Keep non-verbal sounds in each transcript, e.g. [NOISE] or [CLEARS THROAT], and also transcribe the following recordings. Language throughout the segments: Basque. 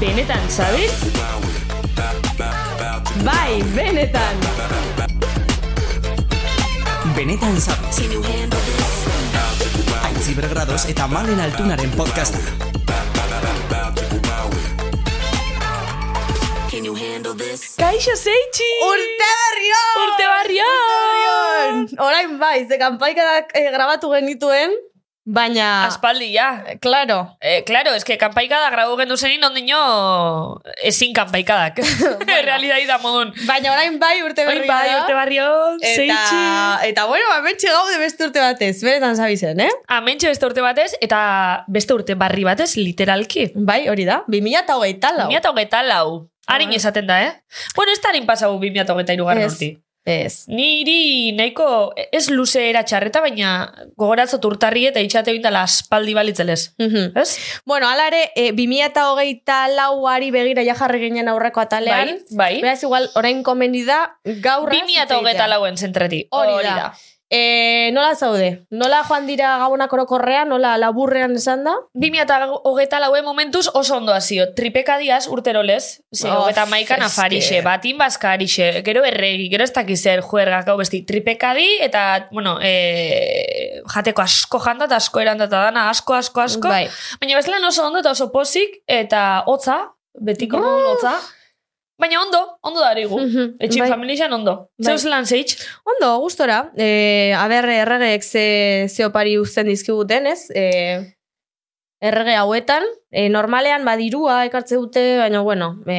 Benetan, sabes? Bai, benetan. Benetan zabez. Aitzi bergradoz eta malen altunaren podcasta. Kaixo zeitxi! Urte berrion! Urte barrion! Orain bai, ze kanpaikadak eh, grabatu genituen, baina... Aspaldi, ja. Claro. Eh, claro, es que kanpaikada grabu gendu zenin ondino ezin kanpaikadak. [LAUGHS] [LAUGHS] bueno. Realidad da modun. Baina orain bai urte Bai, berria. bai, urte barrion, Eta, zeitxi. eta bueno, ametxe gaude beste urte batez, beretan zabizen, eh? Amentxe beste urte batez, eta beste urte barri batez, literalki. Bai, hori da, 2008 lau. 2008 lau. Harin esaten da, eh? Bueno, ez da harin pasau 2008 irugarren urti. Ez. Niri nahiko, ez luze era txarreta, baina gogoratzot urtarri eta itxate bindala aspaldi balitzelez. Mhm. Ez? Bueno, ala ere, e, 2008 lauari begira ja jarri ginen aurreko atalean. Bai, bai. Beraz, igual, orain komeni da, gaur 2008 lauen zentreti. Hori da. E, nola zaude? Nola joan dira gabonak orokorrean? Nola laburrean esan da? 2008 lauen momentuz oso ondo hazio. Tripeka diaz urterolez. Ze, Of, hogeta maikan afarixe, batin bazkarixe, gero erregi, gero ez dakiz zer juergak hau besti. Tripekadi eta, bueno, e, jateko asko janda eta asko eranda eta dana, asko, asko, asko. Bai. Baina bezala oso ondo eta oso pozik eta hotza, betiko Mm. hotza. Baina ondo, ondo darigu. Mhm, Etxin bai. familixan ondo. Bai. Zeus lan zeitz? Ondo, gustora. E, aber, erregeek ze, ze opari uzten dizkiguten, ez? E, errege hauetan, e, normalean badirua ekartze dute, baina, bueno, e,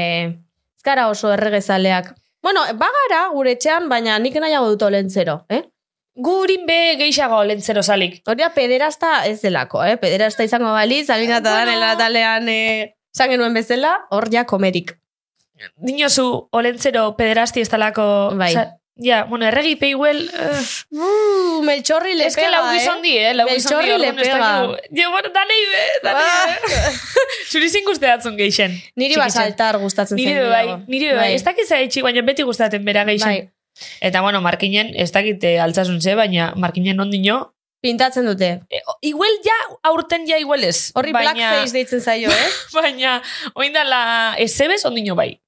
ez gara oso erregezaleak. Bueno, bagara gure etxean, baina nik nahiago dut olentzero, eh? Gurin be geixago lentzero salik. Hori da, pederasta ez delako, eh? Pederasta izango baliz, albina eta Bueno. bueno. talean eh, esan genuen bezala, hor ja komerik. Dinozu, olentzero pederasti ez talako... Bai. ja, bueno, erregi peiguel... Uh, Uh, meltxorri le ez que lau gizon di, eh? Lau Beltxorri le ez pega. Jo, bueno, danei be, danei be. [LAUGHS] Zuri zin guzteatzen geixen. Niri basaltar gustatzen Niri zen. be bai, niri be bai. Ez dakit zaitxi, baina beti gustatzen bera geixen. Bai. Eta, bueno, markinen, ez dakit eh, altzasun ze, baina markinen ondino, Pintatzen dute. e, igual ja, aurten ja igual ez. Horri baina, blackface deitzen zaio, [LAUGHS] eh? Baina, oindala, ezebez ondino bai.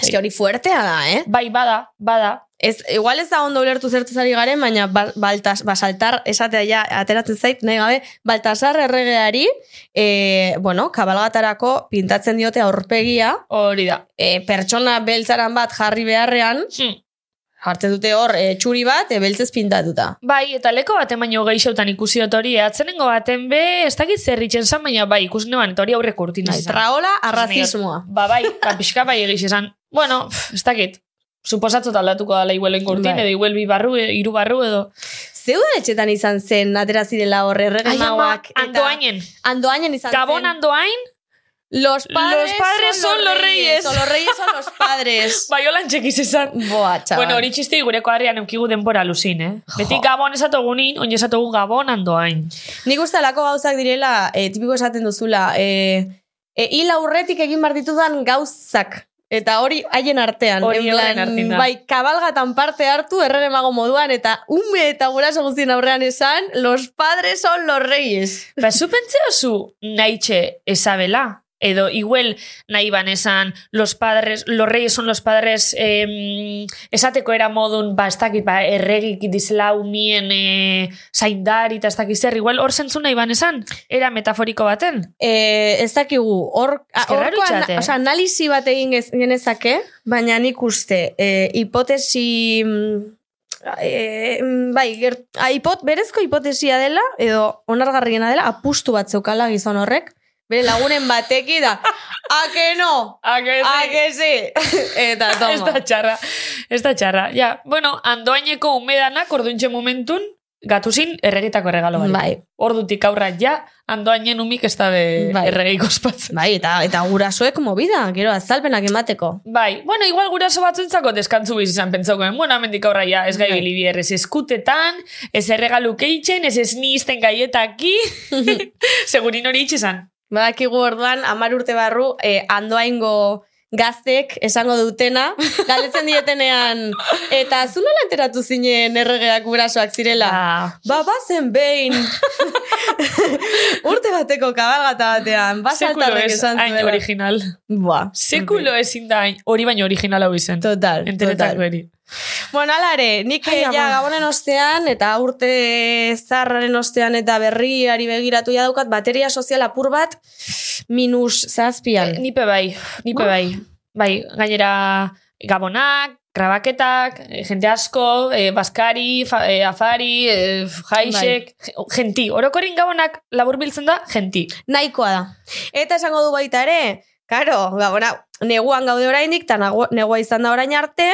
Eske hori fuertea da, eh? Bai, bada, bada. Ez, igual ez da ondo ulertu zertuz ari garen, baina ba, baltas, basaltar esatea ja ateratzen zait, nahi gabe, Baltasar erregeari, e, bueno, kabalgatarako pintatzen diote aurpegia, Hori da. e, pertsona beltzaran bat jarri beharrean, Hmm. jartzen dute hor e, txuri bat, e, beltzez pintatuta. Bai, eta leko baten baino geixautan ikusi dut hori, atzenengo baten be, ez dakit zer itxen zan, baina bai, ikusi neban, eta hori aurreko urtin Bai, izan. traola arrazismoa. Ba, bai, ba, pixka bai egiz esan. Bueno, pff, ez dakit. Suposatzot aldatuko dala igual engurtin, Bai. edo igual bi barru, e, hiru barru, edo... Zeudan etxetan izan zen, atera zirela horre erregen mauak. andoainen. Andoainen izan Gabon zen. andoain, Los padres, Los padres son los reyes. O los reyes son los padres. [LAUGHS] bai holan txekiz esan. Boa, txabal. Bueno, hori txisti gureko harrian eukigu denbora luzin, eh? Beti Jo. gabon esatogunin, oin esatogu gabon andoain. Nik uste alako gauzak direla, e, tipiko esaten duzula, e, e, hil aurretik egin behar ditudan gauzak. Eta hori haien artean. Hori horren artean. Bai, kabalgatan parte hartu errege mago moduan, eta ume eta guraso guztien aurrean esan, los padres son los reyes. Ba, zu pentseo zu naitxe esabela? Edo, igual nahi ban esan, los padres, los reyes son los padres, em, esateko era modun, ba, ez dakit, ba, erregik dizela umien e, zaindari, eta ez dakit zer, igual hor zentzu nahi ban esan, era metaforiko baten. E, ez dakigu, hor, a- Eske raro horko itxate, eh? osea, analizi bat egin genezake, baina nik uste, e, hipotesi... E, bai, ger, a, hipot, berezko hipotesia dela, edo onargarriena dela, apustu bat zeukala gizon horrek, bere lagunen bateki da, a que no, A que a que sí, eta Ez [LAUGHS] da toma. txarra, ez da txarra. Ja, bueno, andoaineko umedanak orduintxe momentun, gatuzin erregitako erregalo barik. Bai, Ordutik aurra ja, andoainen umik ez da be Bai. erregeiko ospatzen. bai, eta, eta gurasoek movida, gero azalpenak emateko. Bai, bueno, igual guraso batzuentzako deskantzu biz izan pentsaukoen, bueno, amendik aurra ja, ez gai Bai. bilibi ez eskutetan, ez erregalu keitzen, ez esnisten gaietaki, [LAUGHS] segurin hori itxesan. Badakigu orduan, amar urte barru, eh, andoaingo gaztek esango dutena, galdetzen dietenean, [LAUGHS] eta zu nola enteratu zinen erregeak gurasoak zirela? Ah, Ba, bazen behin. [LAUGHS] urte bateko kabalgata batean, Sekulo basaltarrek esan hain zuela. original. Buah. Sekulo ezin da hori baino original hau izen. Total, Enteretako total. eri. Bueno, alare, nik Ai, eh, ja gabonen ostean, eta urte zarraren ostean eta berriari begiratu ja daukat, bateria sozial apur bat, minus zazpian. Eh, Nipe bai, nipe bai. Bai, gainera gabonak, grabaketak, eh, jente asko, eh, baskari, fa, eh, afari, eh, jaixek, Bai. genti. Orokorin gabonak laburbiltzen da, genti. Nahikoa da. Eta esango du baita ere, karo, gabona, neguan gaude oraindik, eta negua izan da orain arte,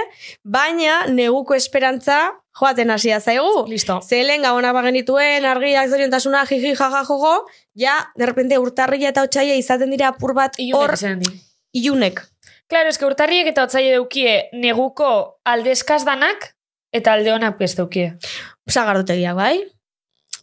baina neguko esperantza joaten hasia zaigu. Listo. Zelen gabona bagenituen, argiak zoriontasuna, jiji, jaja, jogo, ja, derrepente urtarria eta otxaia izaten dira apur bat hor ilunek. Claro, eske urtarriek eta otzaile daukie neguko aldezkaz danak eta alde honak beste daukie. Sagardotegiak, bai?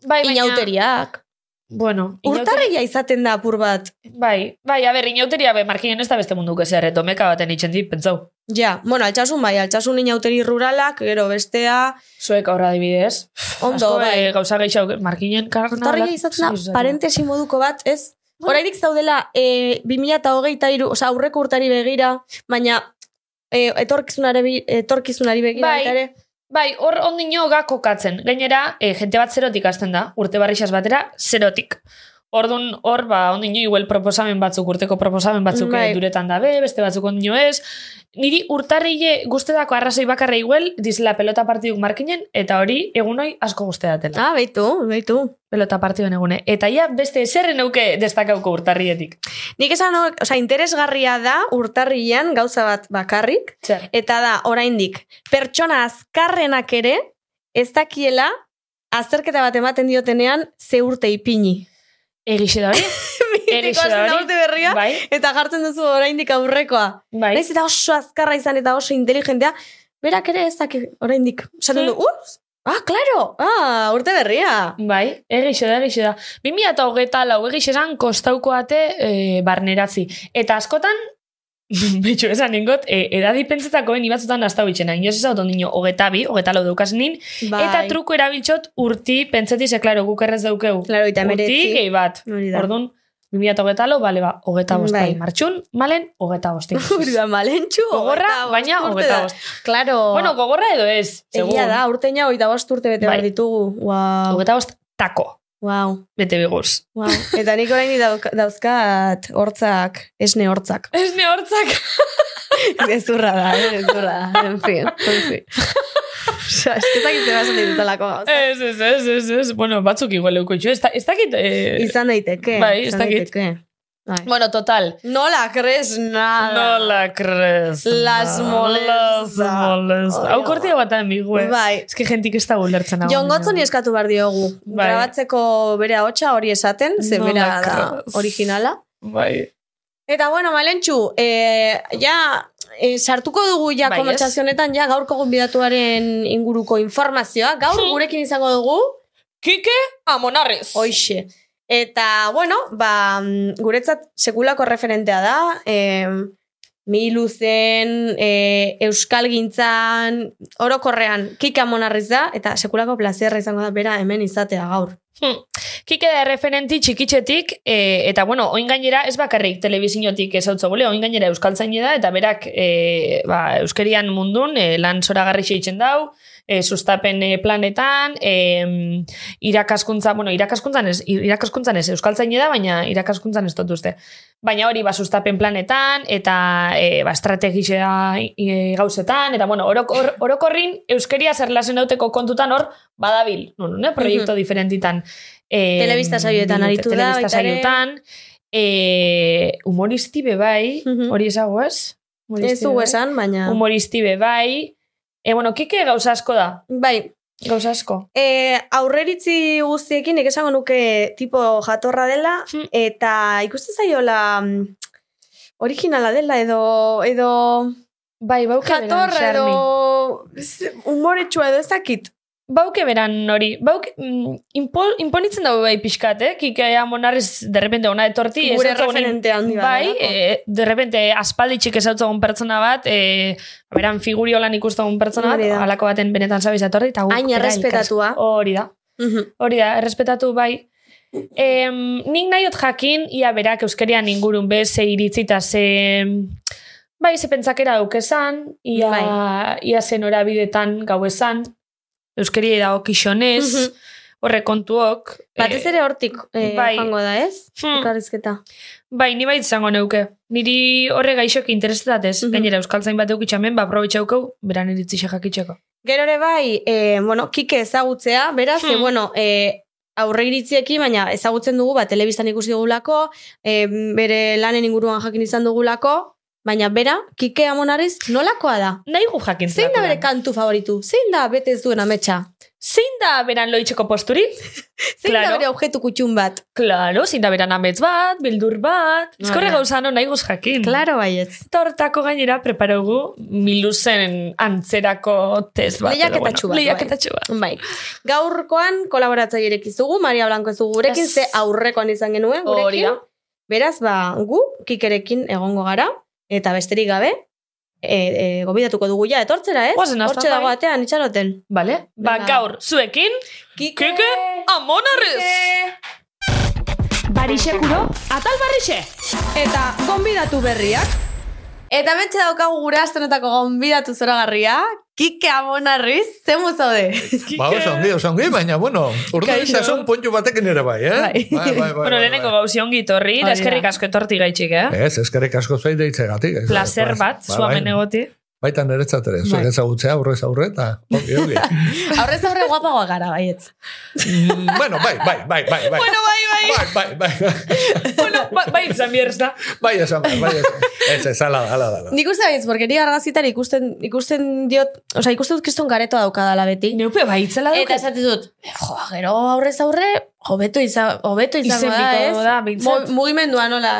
Bai, baina... Inauteriak. Bueno, Urtarria izaten da apur bat. Bai, bai, a ber, inauteria be, markinen ez da beste munduko ezer, domeka baten itxen dit, pentsau. Ja, bueno, altxasun bai, altxasun inauteri ruralak, gero bestea, Zuek aurra adibidez. ondo, Asko, bai. eh, gauza gehiago, markinen karnalak. Urtarria izaten da, parentesi moduko bat, ez? Horaidik zaudela, e, 2008 iru, oza, aurreko urtari begira, baina e, etorkizunari, etorkizunari begira Bai. ere. Bai, hor ondino ga kokatzen. Gainera, eh, jente bat zerotik hasten da, urte barrixaz batera, zerotik. Ordun hor, ba, ondino igual proposamen batzuk, urteko proposamen batzuk Bai. bai. duretan dabe, beste batzuk ondino ez. Niri urtarrile guztetako arrazoi bakarra igual, dizela pelota partiduk markinen, eta hori egunoi asko guztedatela. Ah, beitu, beitu. Pelota partiduen egune. Eta ja, beste eserren euke destakauko urtarrietik. Nik esan, oza, interesgarria da urtarrian gauza bat bakarrik, Zer? eta da, oraindik, pertsona azkarrenak ere, ez dakiela, azterketa bat ematen diotenean, ze urte ipini. Egixe da hori? [LAUGHS] Hasten da urte berria, Bai, eta jartzen duzu oraindik aurrekoa. bai. Naiz eta oso azkarra izan eta oso inteligentea, berak ere ez daki oraindik. Esaten du, ups, ah, claro, ah, urte berria. Bai, egixe da, egixe da. 2000 eta hogeta lau egixe esan kostauko ate e, barneratzi. Eta askotan, [LAUGHS] betxu esan ningot, e, edadi pentsetakoen ibatzutan nastau bitxena. Inoz ez ondino hogeta bi, hogeta lau daukaz nin, Bai. eta truko erabiltzot urti pentseti ze, klaro, guk errez daukeu. Claro, eta Urti meretzi. gehi bat. Orduan, 2000 eta hogeta lau, bale ba, hogeta bost Bai. Martxun, malen, hogeta bost. [LAUGHS] Hori da, malentxu. Gogorra, baina hogeta da. bost. Claro. Bueno, gogorra edo ez. Egia da, urteina hogeita bost urte bete Bai. behar ditugu. Wow, Hogeta bost, tako. Wow, Bete biguz. wow. [LAUGHS] Eta nik orain dauzkat hortzak, esne hortzak. Ez ne hortzak. Ezurra [LAUGHS] da, eh, ezurra da. En fin, en fin. Osa, esketak izan esan ditutelako gauza. Ez, ez, ez, ez, ez. Bueno, batzuk igual leuko itxu. Ez, ez dakit... Eh, Izan daiteke. Bai, ez dakit. daiteke. Bai. Bueno, total. No la crees nada. No la crees. Las molesta. Las molesta. Hau kortia bat ambigu, eh? Bai. Ez que jentik ez da ulertzen hau. Jon Gotzoni eskatu behar diogu. Bai. Grabatzeko bere hotxa hori esaten, ze No bera da originala. Bai. Eta bueno, Malentxu, eh, ja, eh, sartuko dugu ja Bai, ez? konbertsazio honetan ja gaurko gonbidatuaren inguruko informazioa. Gaur [LAUGHS] gurekin izango dugu, Kike Amonarrez. hoixe. Eta, bueno, ba, mm, guretzat sekulako referentea da, eh, miluzen, eh, euskal gintzan, orokorrean, kika monarriz da, eta sekulako plazerra izango da bera hemen izatea gaur. Hmm. Kike da referenti txikitxetik, e, eta bueno, oin gainera ez bakarrik telebizinotik ez hau gule, oin gainera euskaltzaine da, eta berak e, ba, euskerian mundun e, lan zoragarri eitzen dau, e, sustapen planetan, e, irakaskuntza, bueno, irakaskuntzan ez, irakaskuntzan ez euskaltzaine da, baina irakaskuntzan ez dut uste. Baina hori, ba, sustapen planetan, eta e, ba, estrategia e, gauzetan, eta bueno, orok, or, orokorrin euskeria zer lasen dauteko kontutan hor, badabil, no, no, ne? proiektu diferentitan. E, Telebista saioetan aritu da, Telebista saioetan, e, humoristi be bai, Mhm. hori esago ez? Ez dugu esan, baina... Humoristi be bai. E, bueno, kike gauza asko da, Bai, gauza asko. e, aurreritzi guztiekin, nik esango nuke tipo jatorra dela, Hmm. eta ikuste zaiola mm, originala dela, edo, edo Bai, bauke Xarmi. edo z- umoretsua edo ez dakit. Bauke beran hori, bauke, mm, impol, imponitzen dago bai pixkat, eh? Kike amonarriz, derrepente ona etorti. Gure referente handi Bai, delako. e, derrepente aspalditxik ez egun pertsona bat, e, beran figuriolan ikusten pertsona bat, halako baten benetan zabiz etorri, Hain errespetatua. Hori da, Mhm. hori da, errespetatu bai, Em, nik nahiot jakin, ia berak euskerian ingurun be, ze iritzi eta ze... Bai, ze pentsakera daukezan, ia, Bai. ia zen horabidetan gau esan, euskeri dago kixonez, Mhm. horre kontuok. Batez eh, ere hortik eh, bai. joango da, ez? Hmm. Elkarrizketa. Bai, ni bai izango neuke. Niri horre gaixoki interesetatez. Mhm. Gainera, euskaltzain bat eukitxamen, ba, aprobetxaukau, beran iritzi jakitzeko. Gero ere bai, e, bueno, kike ezagutzea, beraz, Hmm. e, bueno, e, aurre iritziekin, baina ezagutzen dugu, ba, telebistan ikusi dugulako, e, bere lanen inguruan jakin izan dugulako, baina bera, kike amonariz, nolakoa da? Nahi gu jakin Zein da bere kantu favoritu? Zein da bete ez duen ametsa? Zein da beran loitzeko posturi? [LAUGHS] Zein Claro. da bere objetu kutxun bat? Claro, zein da beran amets bat, bildur bat. Ezkorre Hala. gauza no nahi guz jakin. Claro, baietz. Eta hortako gainera preparaugu miluzen antzerako test bat. Lehiaketatxu bat, bai. Lehiaketatxu bat. Bai. Gaurkoan kolaboratzaileek izugu, Maria Blanco ez dugu gurekin, Ez. ze aurrekoan izan genuen gurekin. da. Beraz, ba, gu, kikerekin egongo gara, eta besterik gabe, e, e, gobidatuko dugu ja, etortzera, ez? Goazen hasta, Hortxe dago bai. atean, itxaroten. Vale? Ba, gaur, zuekin, Kike! kike, amonarrez! Barixekuro, atal barrixe! Eta gonbidatu berriak. Eta mentxe daukagu gure astonetako gonbidatu zoragarria, Kike Amonarriz, zemu zaude? Ba, oso ongi, oso ongi, baina, bueno, urdu izasun pontxu batekin ere bai, eh? Bai. bai, bai, bai, Bueno, bai, lehenengo bai. gauzi ongi torri, da eskerrik asko etorti gaitxik, eh? Ez, eskerrik asko zei deitzegatik. ez, Placer bat, zuamen egoti. Baita niretzat ere, zuek Bai. ezagutzea aurrez aurre, eta. [LAUGHS] Aurrez aurre guapagoa gara, baietz. Mm, bueno, bai, bai, bai, bai, bai. Bueno, bai, bai. Bai, bai, bai, bai. [LAUGHS] bueno, ba- bai, izan bierza. Bai, esan, bai, bai, esan. Ez, ez, ala da, ala da. ala da. Nik uste ni argazitan ikusten, ikusten diot, osea, ikusten dut kriston garetoa daukadala beti. Neupe bai, itzela Eta esaten dut, jo, gero aurrez aurre, hobeto izan, hobeto izango Izen da, ez? da, behintzat. Mo- Mugimendua nola.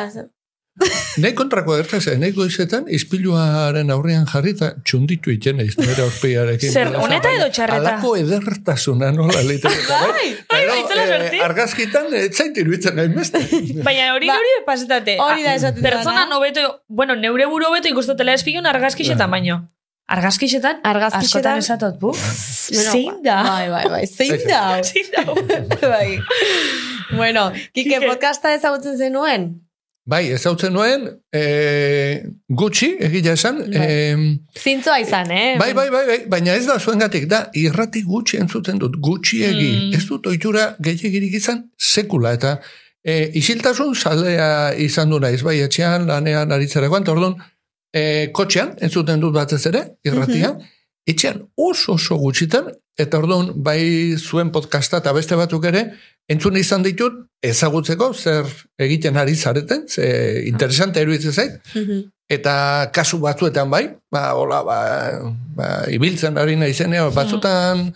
Nei kontrako gertatzen, nei goizetan, izpiluaren aurrean jarrita txunditu iten eiz, nire aurpiarekin. Zer, honeta edo txarreta? Alako edertasuna nola liteke. [LAUGHS] Bai, bai, bai, itzela sorti. Argazkitan, ez zait iruditzen nahi beste. [LAUGHS] Baina hori Ba, hori pasetate. hori da esaten dudana. Pertsona nobeto, bueno, neure buru hobeto ikustotela espion argazkixetan baino. Argazkixetan? Argazkixetan- esatot, bu? Bueno, Zein da? Bai, bai, bai, zein da? [LAUGHS] Zein da? bai. Bueno, Kike. podcasta ezagutzen zenuen? Bai, ez hautzen nuen, e, gutxi, egia esan, e, Zintzoa izan, eh? bai, bai, bai, bai, baina ez da zuengatik, da, irrati gutxi entzuten dut, gutxiegi, Mm. ez dut oitura gehiagirik izan sekula, eta e, isiltasun zalea izan du naiz, bai, etxean, lanean, aritzerakoan, eta orduan, e, kotxean, entzuten dut batez ere, irratia, etxean oso oso gutxitan, eta orduan, bai zuen podcasta eta beste batzuk ere, entzun izan ditut, ezagutzeko zer egiten ari zareten, ze interesante eruditzen zait, Mhm. eta kasu batzuetan bai, ba, hola, ba, ba, ibiltzen ari naizenean, batzutan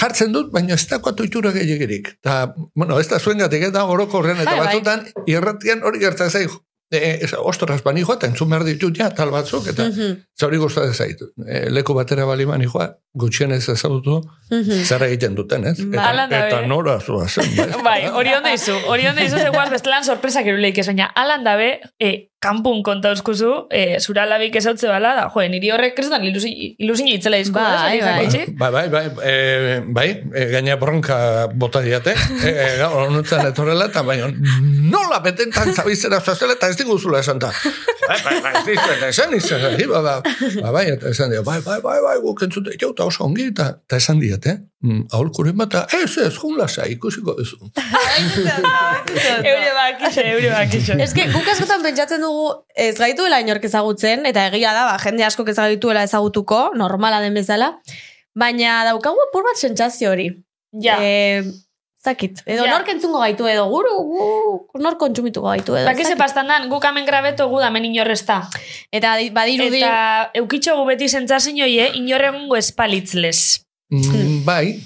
jartzen dut, baina ez dakoa toitura gehiagirik. Ta, bueno, ez da zuengatik, eta orokorrean, eta Bai, bai. batzutan irratian hori gertzen zait, e, ez, ostras, bani joa, eta entzun behar ditut ja, tal batzuk, eta Mhm. zauri gustatzen zait. E, leku batera bali bani joa, gutxienez ezagutu, Mhm. zer egiten duten, ez? Eta, da, eta nora zua zen, [LAUGHS] bai. Bai, hori onda izu. Hori onda izu, zegoaz bestelan sorpresak eruleik ez, baina alan dabe, e, kanpun konta euskuzu, e, zura labik ezautze bala, da, joe, niri horrek kristan ilusi, ilusio itzela izku, Bai, bai. Bai, bai, bai, e, bai, e, gaina bronka bota diate, e, [LAUGHS] e, gaur honutzen etorrela, eta baina nola betentan zabizera zoazela, eta ez diguzula esan da. Bai, bai, bai, ez dizuen, esan izan, ba, ba, ba, bai, eta esan dio, bai, bai, bai, bai, guk entzute jau, eta oso ongi, eta, eta esan diate, mm, aholkuren bat, eta ez, ez, jun lasa, ikusiko duzu. Eure bakixe, eure bakixe. Ez que, guk askotan pentsatzen dugu ez gaituela inork ezagutzen, eta egia da, ba, jende asko ez gaituela ezagutuko, normala den bezala, baina daukagu apur bat sentsazio hori. Ja. E, zakit, edo Ja. nork entzungo gaitu edo, guru, gu, nork kontsumituko gaitu edo. Bakize pastan dan, guk hemen grabeto gu damen inorrezta. Eta di- badirudi, Eta eukitxo gu beti zentzazin joie, inorregongo espalitzlez. Mm, bai,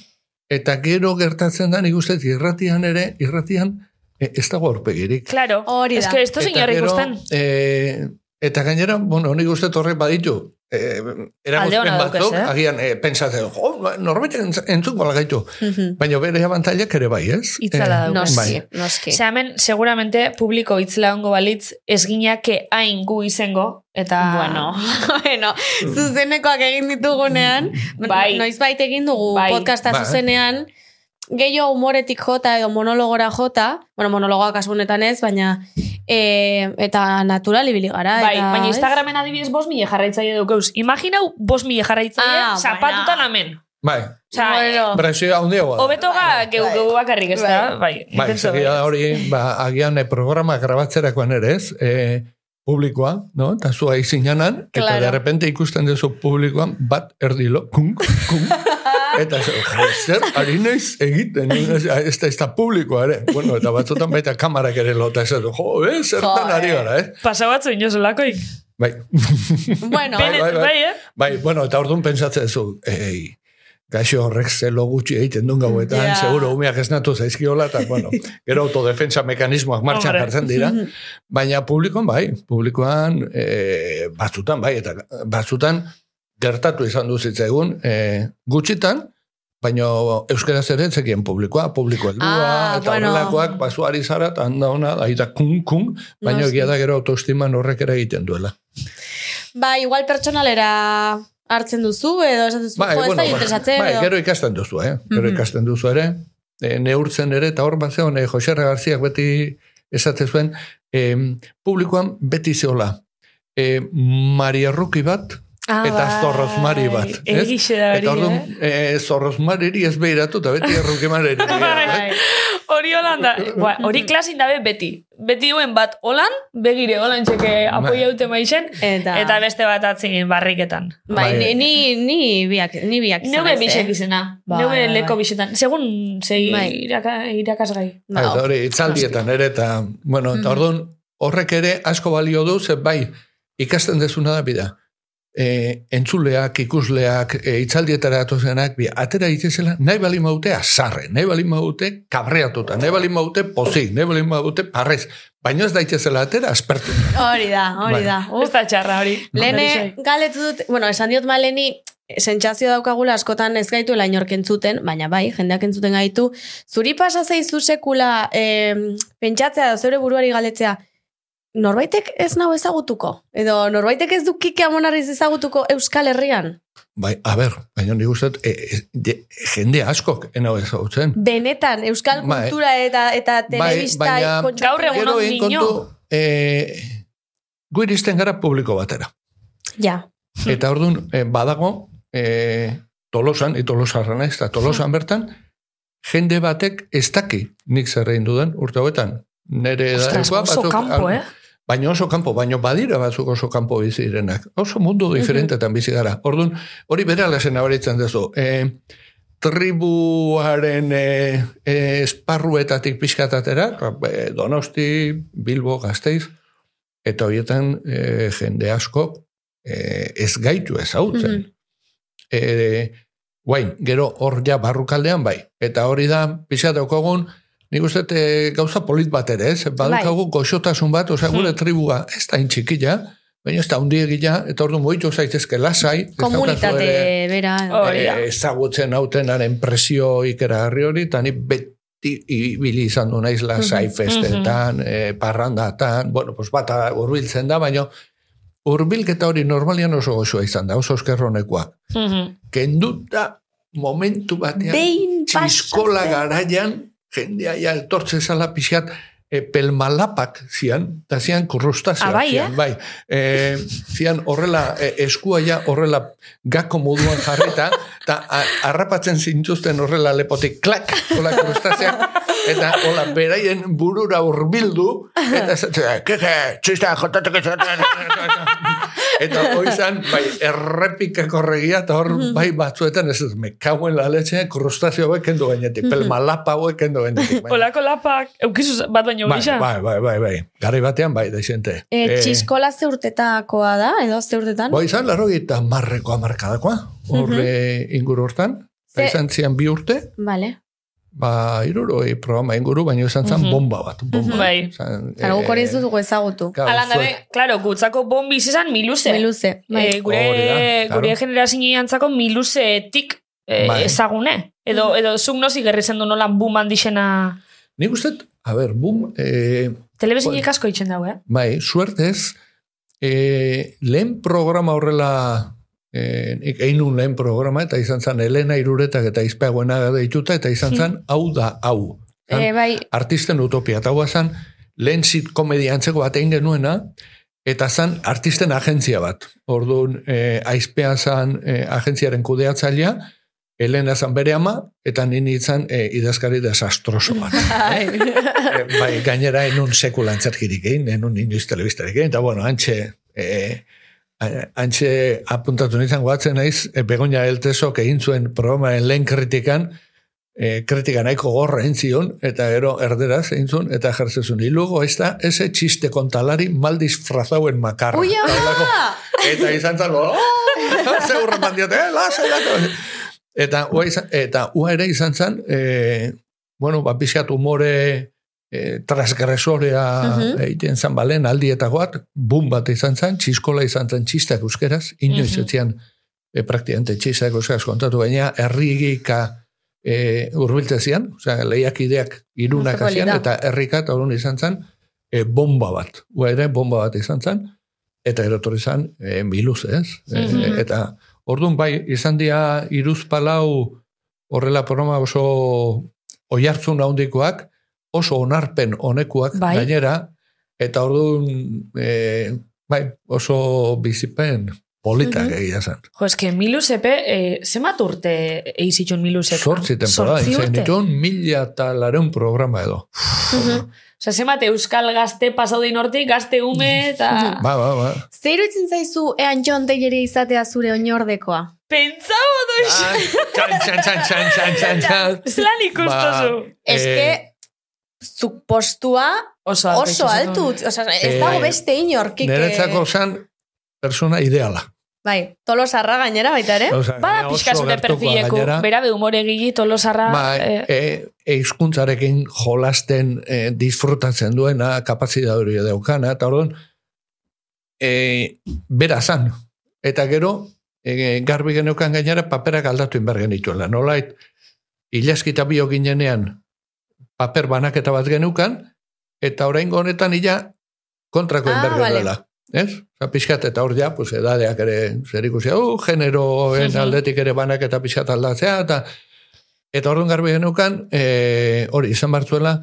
eta gero gertatzen da, nik uste, irratian ere, irratian, e, ez dago aurpegirik. Claro. Hori da. Ez que esto gero, ikusten. eh, eta gainera, bueno, nik uste horrek baditu, eh, eragozpen daukaz, batzuk, eh? agian eh, pentsatzen, jo, norbait entz- entzungo gaitu. Mhm. Baina bere abantailak ere bai, ez? Itzala dauka. noski, bai. noski. Osea, hemen, seguramente, publiko itzela ongo balitz, ez ginake hain gu izengo, eta... Bueno, [LAUGHS] bueno, zuzenekoak egin ditugunean, Bai. noiz bait egin dugu Bai. podcasta Bai. zuzenean, gehiago humoretik jota edo monologora jota, bueno, monologoa kasu honetan ez, baina e, eta natural ibili gara. Bai, eta, baina ez? Instagramen adibidez bos mila jarraitzaile dukeuz. Imaginau bos mila jarraitzaile Ah, zapatutan baina. amen. Bai, Osea, Bueno. presio handiagoa. da. hobeto ga geu geu bakarrik ez da, bai. Bai, pentso segia bai. hori, ba, agian e, programa grabatzerakoan ere ez, e, publikoa, no? Eta zua izinanan, eta Claro. de repente ikusten duzu publikoan, bat erdilo, kung, kung, [LAUGHS] eta zer, ari naiz egiten, ez, ez da, ez da publikoa ere. Bueno, eta batzutan baita kamarak ere lota, ez jo, eh, zertan ari eh. gara, eh? Pasa batzu inozulakoik. Bai, Bueno, bai, bai. bai, eh? bai, bueno, eta orduan pentsatzen zu, ei, gaixo horrek zelo gutxi egiten duen gauetan, Ja. seguro umeak esnatu zaizkiola, eta, bueno, gero autodefensa mekanismoak martxan jartzen dira, baina publikoan bai, publikoan e, batzutan bai, eta batzutan gertatu izan du zitzaigun, e, gutxitan, baina euskaraz ere zekien publikoa, publiko heldua, Ah, eta bueno. horrelakoak basuari zara, eta handa ona, aita kun, kun, baina egia da gero autoestiman horrek ere egiten duela. ba, igual pertsonalera hartzen duzu, edo esaten duzu, jo, ez da interesatzen, bai, edo... gero ikasten duzu, eh? Gero Mhm. ikasten duzu ere, e, neurtzen ere, eta hor bat zegoen, e, Joserra Garziak beti esate zuen, e, publikoan beti zeola, e, Maria Ruki bat, Ah, Eta bai. zorrozmari bat, ez? Egixe da hori, eta orduan, eh? e, zorrozmariri ez behiratu, eta beti. Bai. [LAUGHS] Hori holanda, ba, hori klasin dabe beti. Beti duen bat holan, begire holan txeke apoia dute maixen, Eta, eta beste bat atzin barriketan. bai, Bai. ni, ni, ni biak, ni biak izan naiz, bisek eh? izena. Bai, Neuge bai, leko bai. bisetan. Segun zei Bai. iraka, irakasgai. Ba, Eta hori, itzaldietan ere, eta, bueno, eta orduan, horrek ere asko balio du, ze bai, ikasten dezuna da bida. E, entzuleak, ikusleak, e, itzaldietara atozenak, bi, atera itezela, nahi bali maute azarre, nahi bali maute kabreatuta, nahi bali maute pozik, nahi bali maute parrez, baina ez daitezela atera aspertu. Hori da, hori Bai. da. Ez Uf, da txarra hori. Lene galetu dut, bueno, esan diot maleni, sentsazio daukagula askotan ez gaituela inork entzuten, baina bai, jendeak entzuten gaitu. Zuri pasa zaizu sekula eh, pentsatzea da zeure buruari galetzea, norbaitek ez nau ezagutuko? Edo norbaitek ez du kike amonarriz ezagutuko Euskal Herrian? Bai, a ber, baina nik uste, e, e, je- jende askok enau ezagutzen. Benetan, Euskal Bai. kultura eta, eta telebista baina- kontxo- Gaur egun Gero egin kontu, e, gu iristen gara publiko batera. Ja, Eta orduan, eh, badago, eh, tolosan, itolosarra naiz, eta tolosan bertan, jende batek ez daki nik zer egin dudan urte hauetan. Nere Ostras, oso batzuk- kanpo, eh? Baina oso kanpo, baina badira batzuk oso kanpo bizi direnak. Oso mundu diferentetan bizi gara. Orduan, hori bere alazen abaritzen duzu. E, tribuaren e, e, esparruetatik pixkatatera, e, Donosti, Bilbo, Gasteiz, eta horietan e, jende asko e, ez gaitu ezautzen. Mhm. e, guain, gero hor ja barrukaldean bai. Eta hori da, pixka daukagun, nik uste dut, e, gauza polit bat ere, ez? Badukagu goxotasun bat, osea, gure tribua ez da intxikila, baina ez da hundiegia, eta ordu moitu zaitezke lasai. komunitate ere, bera. E, ezagutzen hautenaren presio ikeragarri hori, eta ni beti ibili izan du naiz lasai Mhm. festetan, e, parrandatan, bueno, pues bata urbiltzen da, baina urbilketa hori normalian oso goxua izan da, oso eskerronekoa. Mhm. Kenduta momentu batean, Behin txiskola garaian, jendea ja eltortze zala pixat, e, pelmalapak zian, eta zian krustazioak Ah, bai, zian, bai. E, zian horrela, e, eskua ja horrela gako moduan jarrita, eta harrapatzen zintuzten horrela lepotik, klak, hola krustazioak, eta hola beraien burura urbildu, eta keke, txista, jotatek Eta hori zan, bai, errepikako regia, eta hor, bai, batzuetan, ez ez, me kauen la leche, krustazio hauek kendu gainetik, pelmalapa hauek kendu gainetik. Baina- Olako lapak, eukizu bat baino Bai, gisa. bai, bai, bai, bai. Garai batean, bai, da izente. E, txiskola ze urtetakoa da, edo ze urtetan? Bai, izan, laro eta marreko amarkadakoa, horre inguru hortan. Ze- Izan zian bi urte, Vale. Ba, iruroi programa inguru, baina izan zan Mhm. bomba bat. Bomba. Bai. Zan, guk hori ez eh, dugu ezagutu. Alan dabe, zuek- claro, gutzako bombi izan miluze. Miluze. Bai. Eh, gure, da, gure generazioantzako miluzetik eh, Bai. ezagune. Edo, edo zuk nozik gerri zendu nolan boom handixena... Nik uste, a ber, bum, eh, Telebizinik asko itxen dago, eh? Bai, suertez, e, lehen programa horrela e, nik egin nun lehen programa, eta izan zen Elena Iruretak eta izpeagoena deituta, eta izan zen hau da hau. Zan, Eh, bai, artisten utopia. Eta hau zen, lehen komediantzeko bat egin genuena, eta zen artisten agentzia bat. Orduan, e, aizpea zen e, agentziaren kudeatzailea, Elena zen bere ama, eta nini izan e, idazkari desastroso bat. [LAUGHS] e, bai, gainera enun sekula antzerkirik egin, enun inoiz telebistarik egin, eta bueno, antxe, e, antxe apuntatu nintzen guatzen naiz, e, Begoña Eltesok egin zuen programaren lehen kritikan, e, kritika nahiko gorra egin zion, eta gero erderaz egin zuen, eta jertzezun. Y luego esta, ese chiste kontalari mal disfrazado en makarra. Ui, Eta ama! delako- Eta izan zan, oh, [LAUGHS] zeurra mandiote, eh, lasa. Eta, ua, izan, eta ua ere izan zen, e, bueno, ba, pixkat umore e, transgresorea Mhm. egiten zan balen aldietagoat, bum bat izan zen, txiskola izan zen txistak euskeraz, inoiz Mhm. mm -hmm. e, praktikante txistak euskeraz kontatu, baina herrigika e, urbilte zian, osea, lehiakideak irunak polita. eta herrika eta orduan izan zen, e, bomba bat. Ua ere, bomba bat izan zen, eta erotor izan, e, miluz, ez? E, Mhm. eta orduan bai, izan dia iruz palau horrela programa oso oihartzun handikoak, oso onarpen honekuak Bai. gainera, eta orduan, e, bai, oso bizipen politak Mhm. egia zen. Jo, eske Milusepe, eh, zemat urte eizitxun Milusek? Zortzi temporada, izan urte? dituen mila eta lareun programa edo. Osa, zemat euskal gazte pasaudein hortik, gazte ume, eta... Ba, ba, ba. Zer zaizu ean John Dayeri izatea zure oinordekoa? Pentsau doiz! Txan, txan, txan, txan, txan, txan, txan. Zelan ikustozu? Ba, Eske, zuk postua Oso oso altu. Osea, ez dago beste inorkik. Niretzako zan persona ideala. Bai, tolosarra gainera baita ere. Bada oso pixka zure gertukoa perfileko, gainera. bera be humore gigi, tolosarra... Ba, eh, e, eizkuntzarekin jolasten e, disfrutatzen duena, kapazidade hori daukana, eta orduan, e, bera zan. Eta gero, e, garbi geneukan gainera paperak aldatu inbar genituela. Nolait, ilaskita bio ginenean paper banaketa bat geneukan, eta orain honetan ila kontrako Ah, inbar vale. genuela. Ez? Osa, pixkat, eta hor ja, pues, edadeak ere zer uh, generoen Mhm. aldetik ere banaketa pixkat aldatzea, eta Eta orduan garbi genukan, e, hori izan bartzuela,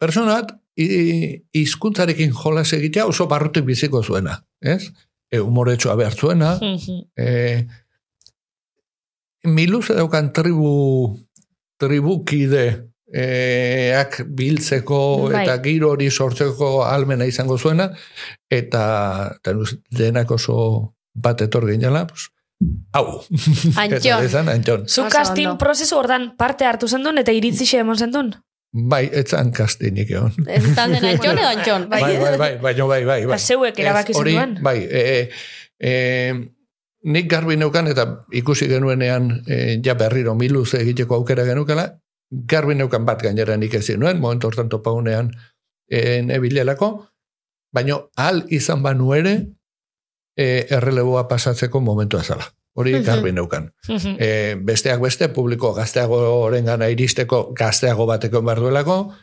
personat, hizkuntzarekin jolas egitea oso barrutik biziko zuena, ez? E, humoretsua behar zuena, e, miluz daukan tribu, tribukide, e, ak biltzeko Bai. eta giro hori sortzeko almena izango zuena, eta, denak oso bat etor ginela, pues, hau. [LAUGHS] Antxon. Izan, antxon. Zu Oso casting ondo. prozesu hortan parte hartu zendun eta iritzixe emon zendun? Bai, etzan kastinik egon. Ez izan den antxon edo antxon. Bai, bai, bai, bai, bai, bai, bai. Ba, zeuek erabaki Ez, zenduen? Bai, e, e, nik garbi neukan eta ikusi genuenean e, ja berriro miluz egiteko aukera genukala, garbi neukan bat gainera nik ezin nuen, momentu hortan topaunean e, nebilelako, baino al izan banu ere e, erreleboa pasatzeko momentua zala. Hori Mhm. garbi neukan. E, besteak beste, publiko gazteago orengana iristeko gazteago bateko behar duelako,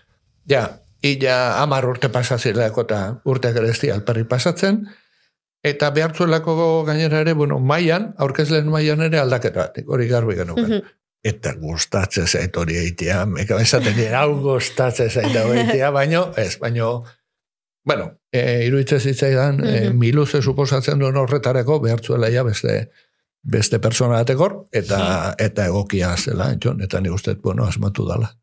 ja, ila amar urte pasatzerako eta ez dira alperri pasatzen, eta behartzuelako gainera ere, bueno, maian, aurkezlen maian ere aldaketa bat, hori garbi genuken. Mhm. Eta gustatzen zait hori eitea, meka esaten dira, hau gustatzen zait hau eitea, baino, ez, baino, bueno, e, iruditzen zitzaidan, e, Mhm. miluze suposatzen duen horretarako behartzuela ja beste, beste persona batekor, eta, eta egokia zela, entxon, eta nik uste, bueno, asmatu dala.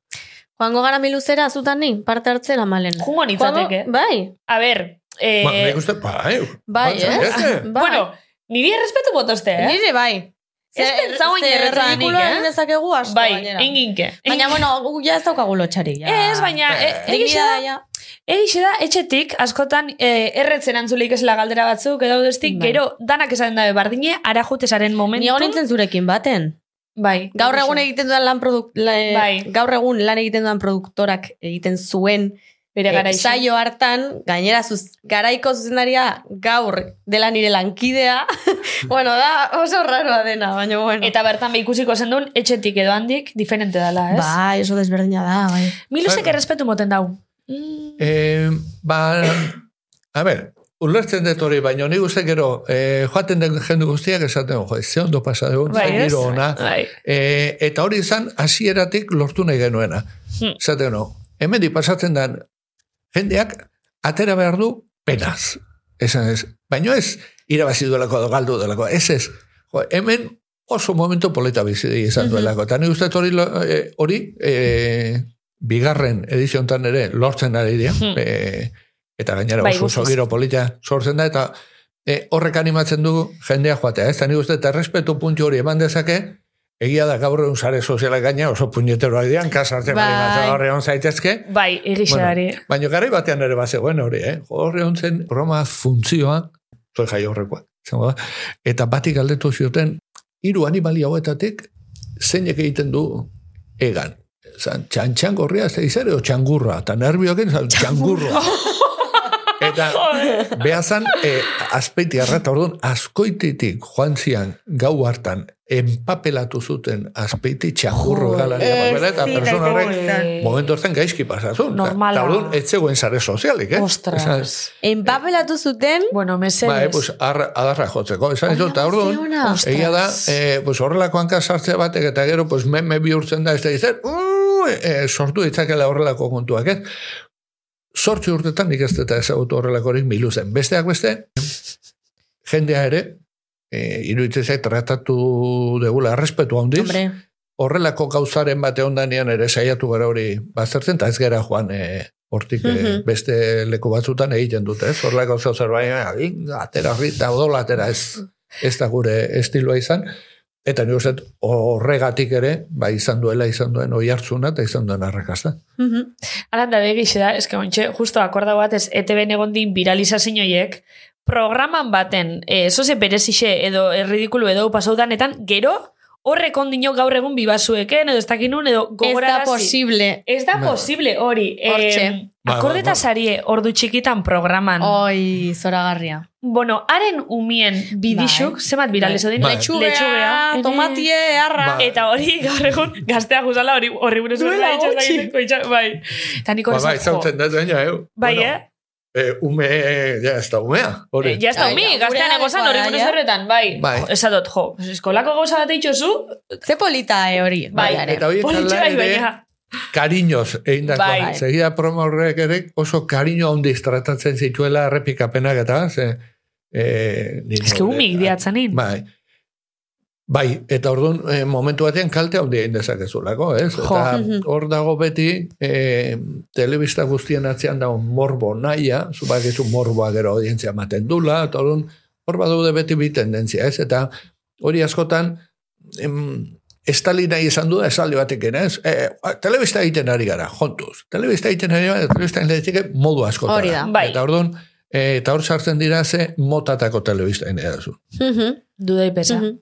Joango gara miluzera azutan ni, parte hartzera malen. Jungo nintzateke. Bai, A ber, eh, ba, nik uste, bai, bai, eh? Bai. bueno, niri errespetu botoste, eh? Nire bai. Ez pentsau hain erretzanik, ridikuloa eh? egin dezakegu asko bai, gainera. inginke. Baina, bueno, gu ja ez daukagu lotxari. Ja. Ez, baina, e, egixe Dignidadea, da, egixe da, etxetik, askotan, e, erretzen antzulik esela galdera batzuk, edo destik, Bai. gero, danak esaten dabe bardine, ara jutesaren momentu. Ni egon nintzen zurekin baten. Bai. Gaur egun egiten dudan lan produk, la, Bai. gaur egun lan egiten dudan produktorak egiten zuen Bere eh, garaixe. saio hartan, gainera zuz, garaiko zuzendaria gaur dela nire lankidea, [LAUGHS] bueno, da oso raroa dena, baina bueno. Eta bertan be ikusiko zendun, etxetik edo handik, diferente dala, ez? Bai, oso desberdina da, bai. Milusek Bai. errespetu moten dau. Mm, Eh, ba, a ber, ulertzen dut hori, baina nik uste gero, e, joaten den jende guztiak esaten, jo, ze ondo pasa dugu, Bai, giro ona. Bai. E, eta hori izan, hasieratik lortu nahi genuena. Hmm. Zaten, no, hemen pasatzen den, jendeak atera behar du penaz. Esan ez. Baina ez, irabazi duelako edo galdu duelako. Ez ez. Jo, hemen oso momento polita bizi izan duelako. Eta nik uste hori, eh, hori e, bigarren ediziontan ere lortzen ari dira. E, eta gainera Bai, oso, oso giro polita sortzen da, eta e, horrek animatzen dugu jendea joatea. Ez, eta nik uste dut errespetu puntu hori eman dezake, egia da gaur egun sare sozialak gaina oso puñeteroak dian, kasartzen Bai. gaur egon zaitezke, Bai, egixadari. Baina garai batean ere bazegoen hori, eh? Horre zen broma funtzioa, zoi jai horrekoa, eta batik galdetu zioten, hiru animali hauetatik, zeinek egiten du egan. Zan, txantxangorria ez da izare, o txangurra, eta nervioken, zan, txangurroa. [LAUGHS] Eta behazan, eh, azpeiti arrata, orduan, azkoititik joan zian gau hartan, empapelatu zuten azpeiti txangurro galaria, papela, eta persona horrek momentu hortan gaizki pasazun. Normala. Eta orduan, ez zegoen sare sozialik, eh? Ostras. Esan, Enpapelatu zuten, Bueno, mesedes. Ba, eh, pues, arra, adarra jotzeko. Esan ez dut, eta orduan, egia da, eh, pues, horrelako hanka sartzea batek, eta gero, pues, meme bihurtzen da, ez da izan, uh, eh, sortu ditzakela horrelako kontuak, ez? Sortzi urtetan nik ez dut ezagutu horrelakorik milu zen. Besteak beste, jendea ere, eh, iruditzen zait tratatu degula errespetu handiz, hombre, horrelako gauzaren bate ondanean ere saiatu gara hori baztertzen, eta ez gara joan e, hortik e, Mhm. beste leku batzutan egiten dute, ez? Horrelako zeu zerbait, atera, rita, odola, atera, ez, ez da gure estiloa izan, eta ni uste horregatik ere, ba, izan duela, izan duen oi hartzuna, eta izan duen arrakasta. Mhm. Alan da begixe da, eske ontxe, justo akorda bat ez ETB egon din viralizazio horiek, programan baten, e, zoze berezixe edo erridikulu edo pasaudanetan, gero, horrek ondino gaur egun bibasueken, edo ez dakinun, edo ez da gogorarazi. posible. Ez da Ba. posible hori. Hortxe. Eh, akordeta ba. sarie ordu txikitan programan. Oi, zoragarria. Bueno, haren umien bidixuk, Bai. zemat din? Bai. Letxugea, Ene- tomatie, arra. Ba. Eta hori gaur egun gaztea guzala hori horri buruz egiteko bai. Eta niko Ba, esan, ba, izautzen da, baina, eh? Bai, bueno, eh? eh, ume, ja, ez da umea, hori. Eh, Ja ez da Ai, umi, gure gaztean egozan hori buruz horretan, bai. Bai. Esadot, jo, eskolako gauza bat eitxozu, Ze polita e hori. bai. ere. Eta ala bai, ere. Kariñoz egin dako. Bai. Segia promo horrek ere oso kariño handiz tratatzen zituela errepikapenak eta ze, e, nire- Ez que umik diatzanin. Bai. Bai, eta orduan e, momentu batean kalte handi egin dezakezulako, ez? Jo. Eta [LAUGHS] hor dago beti e, telebista guztien atzean dago morbo naia, zubak morboa gero audientzia maten dula, eta orduan hor badaude beti bi tendentzia, ez? Eta hori askotan em, estali nahi izan du da esaldi batekin, ez? E, telebista egiten ari gara, jontuz. Telebista egiten ari gara, telebista egiten modu askotara. Hori da. Bai. Eta orduan, e, eta hor sartzen dira ze motatako telebista egin edazu. Mhm. Dudai pesa. Mhm.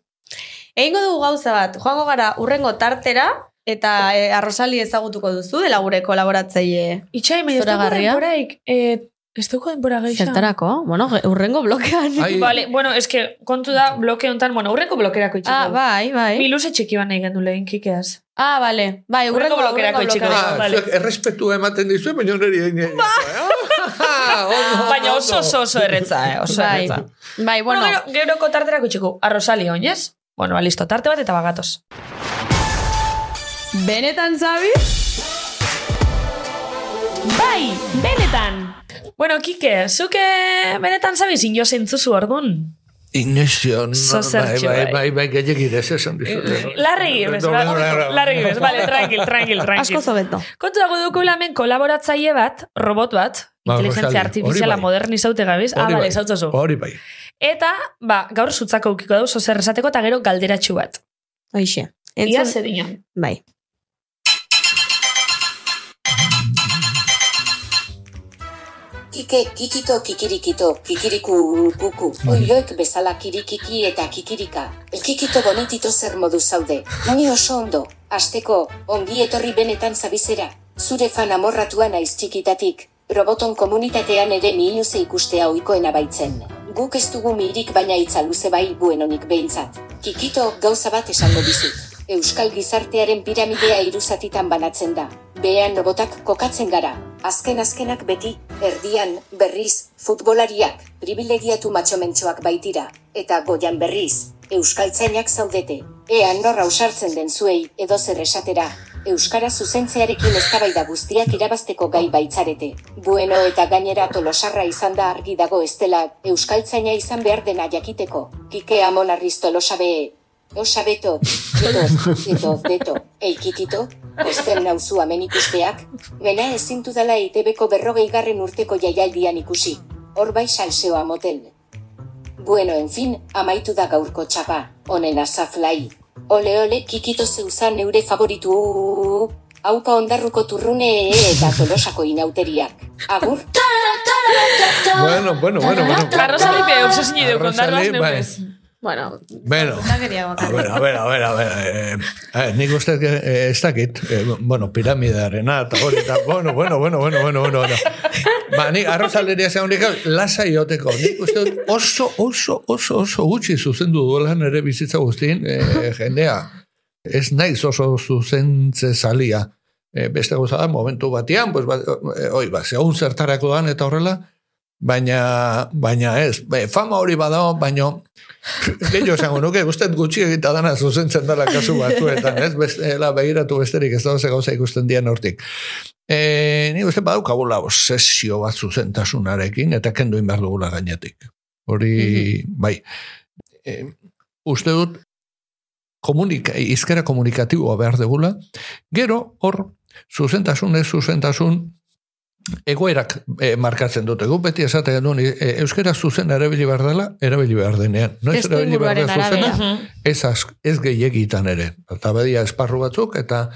Egingo dugu gauza bat, joango gara urrengo tartera, eta e, arrosali ezagutuko duzu, dela gure kolaboratzaile Itxai, me ez denporaik, eh, ez dugu denpora geisha. zertarako. Bueno, urrengo blokean. Ai, [LAUGHS] Vale, bueno, es que kontu da bloke hontan, bueno, urreko blokerako itxiko. Ah, bai, bai. Mi luze txiki ban nahi gendu lehen kikeaz. Ah, vale. Bai, Hurrengo urrengo blokerako urrengo itxiko. Ah, Vale. zuek errespetu ematen dizu, baina niri egin egin. [LAUGHS] Baina oso oso oso erretza, eh? Oso Bai, erretza. bai, Bueno, bueno, gero, geroko tarterako itxiko. Arrosali oinez? Bueno, ba, listo, tarte bat eta bagatoz. benetan zabi? Bai, benetan! Bueno, Kike, zuke benetan zabiz jo zentzuzu orduan? Ignesio, no, Zo bai, bai, bai. bai, bai, esan dizu. Larri gibes, larri gibes, vale, tranquil, tranquil, tranquil. Asko zobeto. Kontu dago dugu hemen kolaboratzaile bat, robot bat, Ba, inteligentzia artifiziala bai. modernizaute gabiz, ah, bale, bai, zautzozu. Hori bai. Eta, ba, gaur zutzako ukiko dauz, ozer esateko, eta gero galderatxu bat. Hoixe. Ia Entzun, zer dinan. bai. Kike, kikito, kikirikito, kikiriku, kuku. Oioek bezala kirikiki eta kikirika. Kikito bonitito zer modu zaude. Ni oso ondo. Asteko, ongi etorri benetan zabizera. Zure fan amorratua naiz txikitatik. Roboton komunitatean ere miluze ikustea ohikoena baitzen. Guk ez dugu mirik baina itza luze bai buenonik behintzat. Kikito, gauza bat esango dizut. Euskal gizartearen piramidea iruzatitan banatzen da. Behean robotak kokatzen gara. Azken azkenak beti, Erdian, berriz, futbolariak, privilegiatu matxomentxoak baitira, eta goian berriz, euskaltzainak zaudete. Ea norra usartzen den zuei, edo zer esatera, Euskara zuzentzearekin eztabaida guztiak irabazteko gai baitzarete. Bueno eta gainera tolosarra izan da argi dago ez dela, euskaltzaina izan behar dena jakiteko. Kike amon arriz tolosabe, osabeto, eto, eto, deto, eikikito, osten nauzu hemen ikusteak, bena ezintu dela EITB-ko berrogei garren urteko jaialdian ikusi. Hor bai salseoa motel. Bueno, en fin, amaitu da gaurko txapa, honen azaflai. Ole ole, kikito zeuzan neure favoritu. Haupa ondarruko turrune eta tolosako inauteriak. Agur? Bueno, bueno, bueno, bueno. Arrozalipe obsesini deu kondarroaz Arrozali, bai. neukez. Bueno, Bueno. A ver, a ver, a ver, a ver. Eh, eh, nik uste eh, ez dakit, eh, bueno, piramidearena, eta hori, eta, bueno, bueno, bueno, bueno, bueno, bueno, bueno. Ba, nik arrozaleria zegoen nik, lasa ioteko. Nik uste oso, oso, oso, oso gutxi zuzendu duela nere bizitza guztien, eh, jendea. Ez naiz oso zuzentze zalia. Eh, beste gauza da, momentu batean, pues, ba, eh, oi, ba, zertarako dan eta horrela, baina, baina ez, be, fama hori badao, baina gehiago esango nuke, uste gutxi egita dana zuzentzen dela kasu batzuetan, ez? Bestela begiratu besterik ez da ze gauza ikusten dian hortik. E, ni uste badaukagula obsesio bat zuzentasunarekin, eta kendu behar dugula gainetik. Hori, bai. E, uste dut, komunika, izkera komunikatiboa behar dugula, gero, hor, zuzentasun ez zuzentasun, egoerak e, markatzen dute. Gu beti esate genuen, e, euskera zuzen erabili behar dela, erabili behar denean. No Testu inguruaren arabera. Mhm. ez, az, ez gehiagitan ere. Eta badia esparru batzuk eta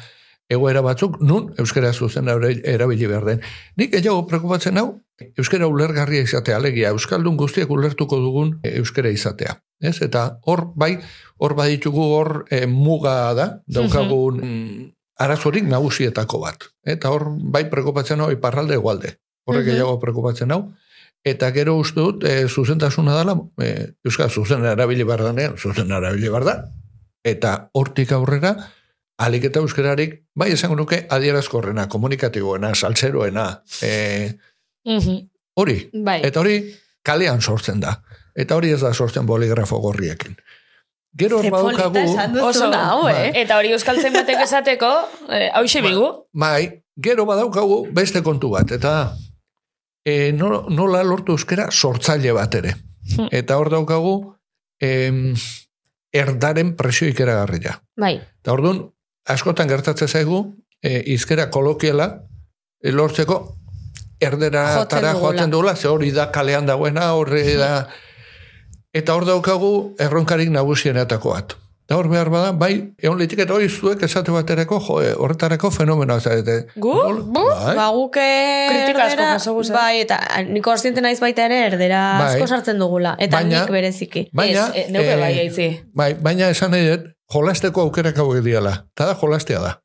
egoera batzuk nun euskera zuzen erabil- erabili behar den. Nik gehiago prekupatzen hau, euskera ulergarria izatea, alegia, euskaldun guztiak ulertuko dugun e, euskera izatea. Ez? Eta hor, bai, hor baditugu hor e, muga da, daukagun mm, arazorik nagusietako bat. Eta hor, bai prekupatzen hau, iparralde egualde. Horrek Mhm. gehiago prekupatzen hau. Eta gero uste dut, e, zuzentasuna dela, e, euskara zuzen erabili behar denean, zuzen erabili behar da, eta hortik aurrera, alik eta euskararik, bai esango nuke, adierazkorrena, komunikatiboena, saltzeroena, e, Mhm. hori. Bai. Eta hori kalean sortzen da. Eta hori ez da sortzen boligrafo gorriekin. Gero hor esan Oso. hau, Bai. eh? Eta hori euskaltzen batek [LAUGHS] esateko, eh, hau bigu. bai, gero badaukagu beste kontu bat, eta e, no- nola lortu euskera sortzaile bat ere. Hmm. Eta hor daukagu, em, erdaren presio ikeragarria. Bai. Eta orduan, askotan gertatzen zaigu, e, izkera kolokiela, e, lortzeko erdera joaten dugula, ze hori da kalean dagoena, horre da... Eta hor daukagu erronkarik nagusienetako bat. Eta hor behar bada, bai, egon litik eta hori zuek esate baterako, jo, e, horretarako fenomenoa zarete. Gu? Nol- bai, Ba, guke Kritika asko bai, eta niko kontziente naiz baita ere erdera Bai. asko sartzen dugula. Eta Baina- nik bereziki. baina, Ez, eh, neuke eh, bai aitzi. bai, baina esan nahi dut, jolasteko aukerak hauek diala. Eta da jolastea da.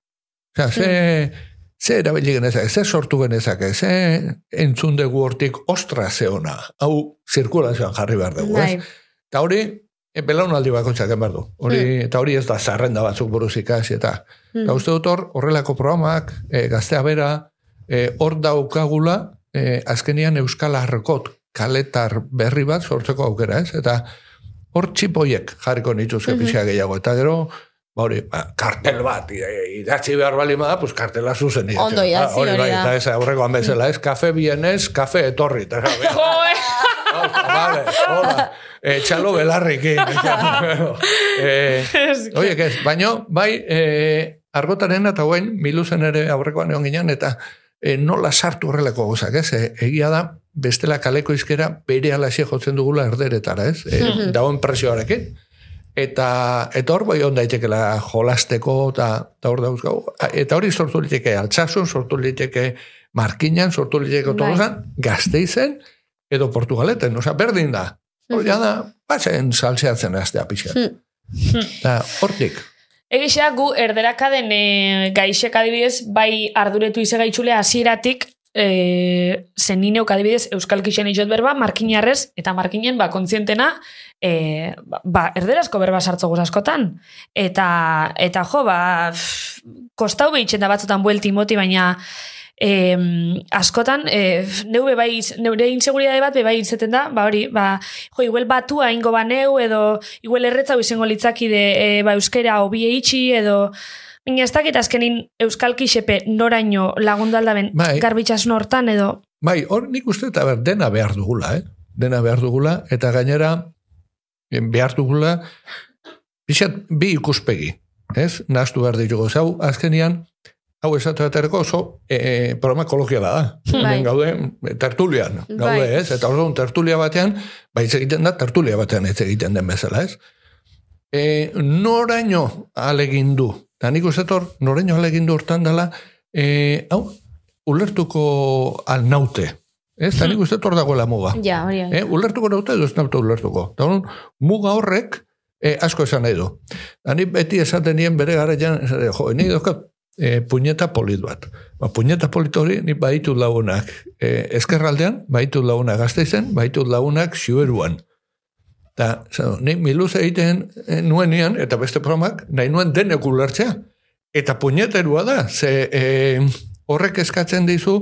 Osea, ze, ze erabili genezake, ze sortu genezake, ze entzun dugu hortik ostra zeona. Hau zirkulazioan jarri behar dugu, Bai. ez? Eta hori, e, belaunaldi bakoitzak egin behar du. Hori, Eta hori ez da zarrenda batzuk buruz ikasi, eta Hmm. Eta uste dut hor, horrelako programak, e, gaztea bera, e, hor daukagula, e, azkenian Euskal Arkot kaletar berri bat sortzeko aukera, ez? Eta hor txipoiek jarriko nituzke Mhm. pixka gehiago. Eta gero, hori, ba, kartel bat, idatzi behar bali da, pues kartela zuzen idatzi. Ondo idatzi, Ah, hori bai, da. Eta ez aurrekoan bezala, ez? Kafe bienez, kafe etorri. Eta, eh. [LAUGHS] vale, hola. E, txalo belarrekin. e, [LAUGHS] Oie, ez, baino, bai, e, argotaren eta guen, miluzen ere aurrekoan egon ginen, eta e, nola sartu horrelako gozak, ez? E, egia da, bestela kaleko izkera bere alaxe jotzen dugula erderetara, ez? E, dagoen presioarekin. Eta, eta hor bai on daitekela jolasteko, eta, eta hor dauzkagu. Eta hori sortu liteke altsasun, sortu liteke markinan, sortu liteke Bai. tolosan, gazteizen, edo portugaleten, osea, berdin da. Hori da, batzen salseatzen aztea pixka. Hmm. Eta hortik. Egisa gu erderakaden e, gaixek adibidez, bai arduretu ize gaitxule hasieratik e, zen adibidez Euskal Kixen izot berba, markinarrez, eta markinen ba, kontzientena, e, ba, erderazko berba sartzo askotan. Eta, eta jo, ba, pff, kostau behitzen da batzutan buelti moti, baina em, askotan, e, neure bai, neure inseguridade bat, bai izaten da, ba hori, ba, jo, igual batua ingo baneu, edo, igual erretzau izango litzakide, e, ba, euskera obie itxi, edo, Baina ez dakit azkenin Euskalki xepe noraino lagundu aldaben Bai. garbitxasun hortan edo Bai, hor nik uste eta ber, dena behar dugula, eh? Dena behar dugula, eta gainera behar dugula pixat bi ikuspegi, ez? Nahastu behar ditugu. Zau, azkenian, hau esatu aterako oso e, programa ekologiala da. Bai. Hemen gaude e, tertulian, gaude, Bai. ez? Eta orduan tertulia batean, bai egiten da, tertulia batean ez egiten den bezala, ez? E, noraino alegin du, eta nik uste hor, noraino alegin du hortan dela, e, hau, ulertuko alnaute, ez? Eta nik uste dagoela muga. Ja, hori. Eh, ulertuko naute edo ez naute ulertuko. Eta orduan, muga horrek eh, asko esan nahi du. Da ni beti esaten nien bere garaian, esaten, jo, ni daukat eh, puñeta polit bat. Ba, puñeta polit hori ni baitu lagunak eh, ezkerraldean, baitu lagunak gazteizen, baitu lagunak xiueruan. Eta, zau, ni miluz egiten eh, nuenian, eta beste promak, nahi nuen denek ulertzea. Eta puñeterua da, ze eh, horrek eskatzen dizu,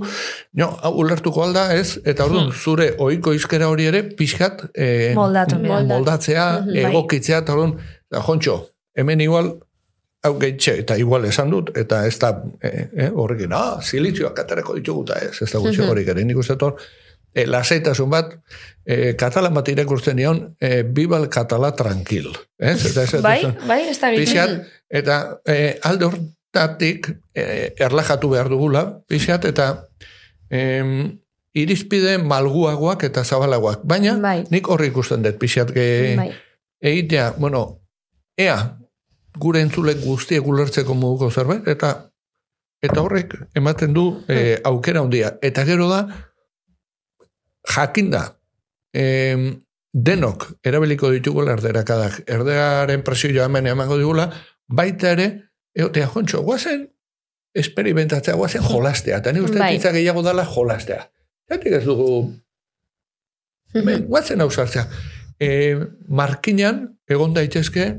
no, hau ulertuko alda ez, eta orduan zure ohiko izkera hori ere pixkat eh, Moldatu, mo- moldatu. moldatzea, bai. egokitzea, eta orduan, da, jontxo, hemen igual, hau gehitxe, eta igual esan dut, eta ez da eh, eh, horrekin, ah, silizioak aterako ditugu, eta ez, ez da gutxi Mhm. horik ere, nik uste hor, e, lasaitasun bat, e, katalan bat irakurtzen nion, e, bibal katala tranquil. Ez? Eta ez, bai, bai, ez da Pixat, eta e, alde hortatik e, erlajatu behar dugula, pixat, eta em, irizpide malguagoak eta zabalagoak. Baina, Bai. nik horri ikusten dut, pixat, ge, Bai. egitea, bueno, ea, gure entzulek guztiek ulertzeko moduko zerbait, eta eta horrek ematen du e, aukera handia. Eta gero da, jakinda, em, denok erabiliko ditugula erderakadak, erderaren presioa hemen emango digula, baita ere, eotea jontxo, guazen, esperimentatzea, guazen jolastea, eta ni uste Bai. gehiago dala jolastea. Zatik ez dugu, hemen, [LAUGHS] guazen hausartzea. E, markinan, egon daitezke,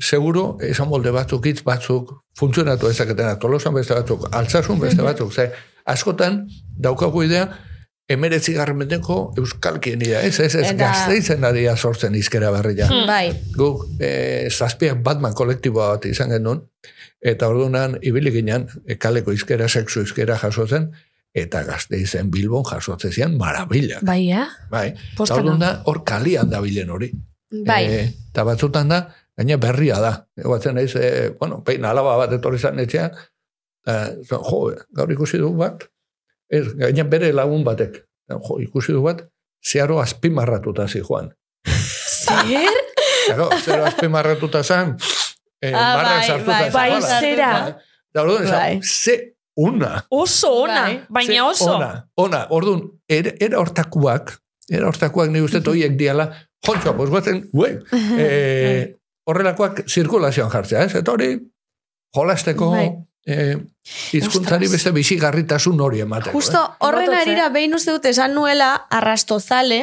seguro, esan molde batzuk, hitz batzuk, funtzionatu ezaketenak, tolosan beste batzuk, altzasun beste [LAUGHS] batzuk, ze, askotan, daukagu idea, emeretzi garmenteko euskalkien idea, ez, ez, ez, Eta- gazteizen adia sortzen izkera berria. Bai. Guk, e, zazpiak Batman kolektiboa bat izan genuen, eta orduan, ibili ginen, e, kaleko izkera, sexu izkera jasotzen, eta gazteizen Bilbon jasotzen zian, marabila. Bai, eh? Bai, orduan da, hor kalian dabilen hori. Bai. Eta batzutan da, gaina berria da. Egoatzen naiz, e, bueno, pein alaba bat etorri zan etxean, jo, gaur ikusi du bat, ez, gaina bere lagun batek, jo, ikusi du bat, zeharo azpimarratuta zi joan. Zer? Claro, zeharo azpimarratuta zan, e, Ah, barra bai, sartuta bai, bai, zera. Eta orduan, Bai. ze una. Oso ona, Bai. baina oso. Ona, ona. Orduan, era, era hortakuak, era hortakuak ni uste toiek diala, jontxo, pues guazen, ue, [LAUGHS] eh, horrelakoak zirkulazioan jartzea, ez? Eta hori, jolasteko, Bai. Eh, izkuntzari Ostras. beste bizigarritasun hori emateko. Justo horren Bototzea. arira behin uste dut esan nuela arrastozale,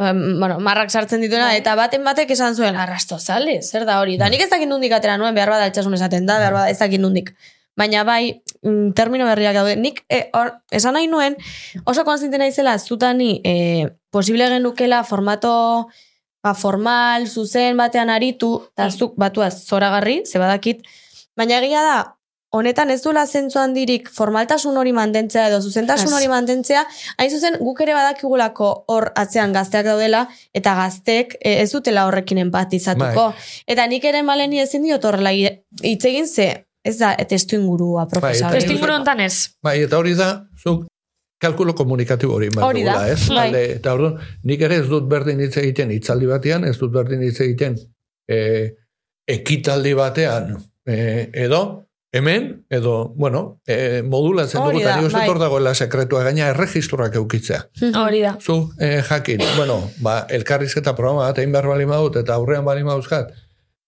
bueno, marrak sartzen dituena, Bai. eta baten batek esan zuen arrastozale, zer da hori. Da nik ez dakit nundik atera nuen, behar bada altsasun esaten da, behar bada ez dakit nundik. Baina bai, mm, termino berriak daude. Nik e, hor, esan nahi nuen, oso konzinte naizela zutani e, posible genukela formato ba, formal, zuzen batean aritu, eta zuk batuaz zoragarri, ze badakit, baina egia da, honetan ez duela zentzu handirik formaltasun hori mantentzea edo zuzentasun hori mantentzea, hain zuzen guk ere badakigulako hor atzean gazteak daudela, eta gazteek e, ez dutela horrekin empatizatuko. Eta nik ere maleni ezin diot horrela hitz egin ze, ez da, testu ingurua proposa. Bai, Testu inguru hontan ez. Bai, eta hori da, zuk kalkulo komunikatibo hori da, dugula, ez? bai. Alde, eta orduan, nik ere ez dut berdin hitz egiten hitzaldi batean, ez dut berdin hitz egiten e, ekitaldi batean, e, edo, hemen, edo, bueno, e, modulatzen dugu, eta uste bai. dagoela sekretua, gaina erregistroak eukitzea. Hori da. Zu, eh, jakin, bueno, ba, elkarrizketa programa bat egin behar bali maut, eta aurrean bali mauzkat,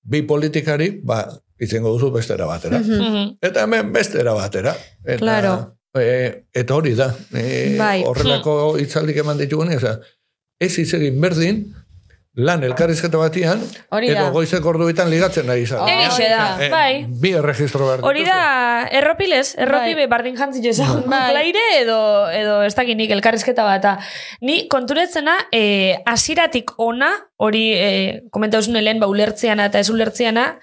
bi politikari, ba, izango duzu bestera batera. Mhm. Eta hemen bestera batera. Eta, Claro. E, eta hori da. E, Bai. Horrelako hitzaldik eman ditugu ez hitz egin berdin, lan elkarrizketa batian, Hori edo goizeko orduetan ligatzen ari izan. Egixe da, Eh, bai. Bi erregistro behar Hori da, erropilez, erropi Bai. bardin jantzi ezagun Bai. edo, edo ez dakinik elkarrizketa bata. Ni konturetzena, eh, asiratik ona, hori eh, komentauzun helen, ba, ulertziana eta ez ulertziana,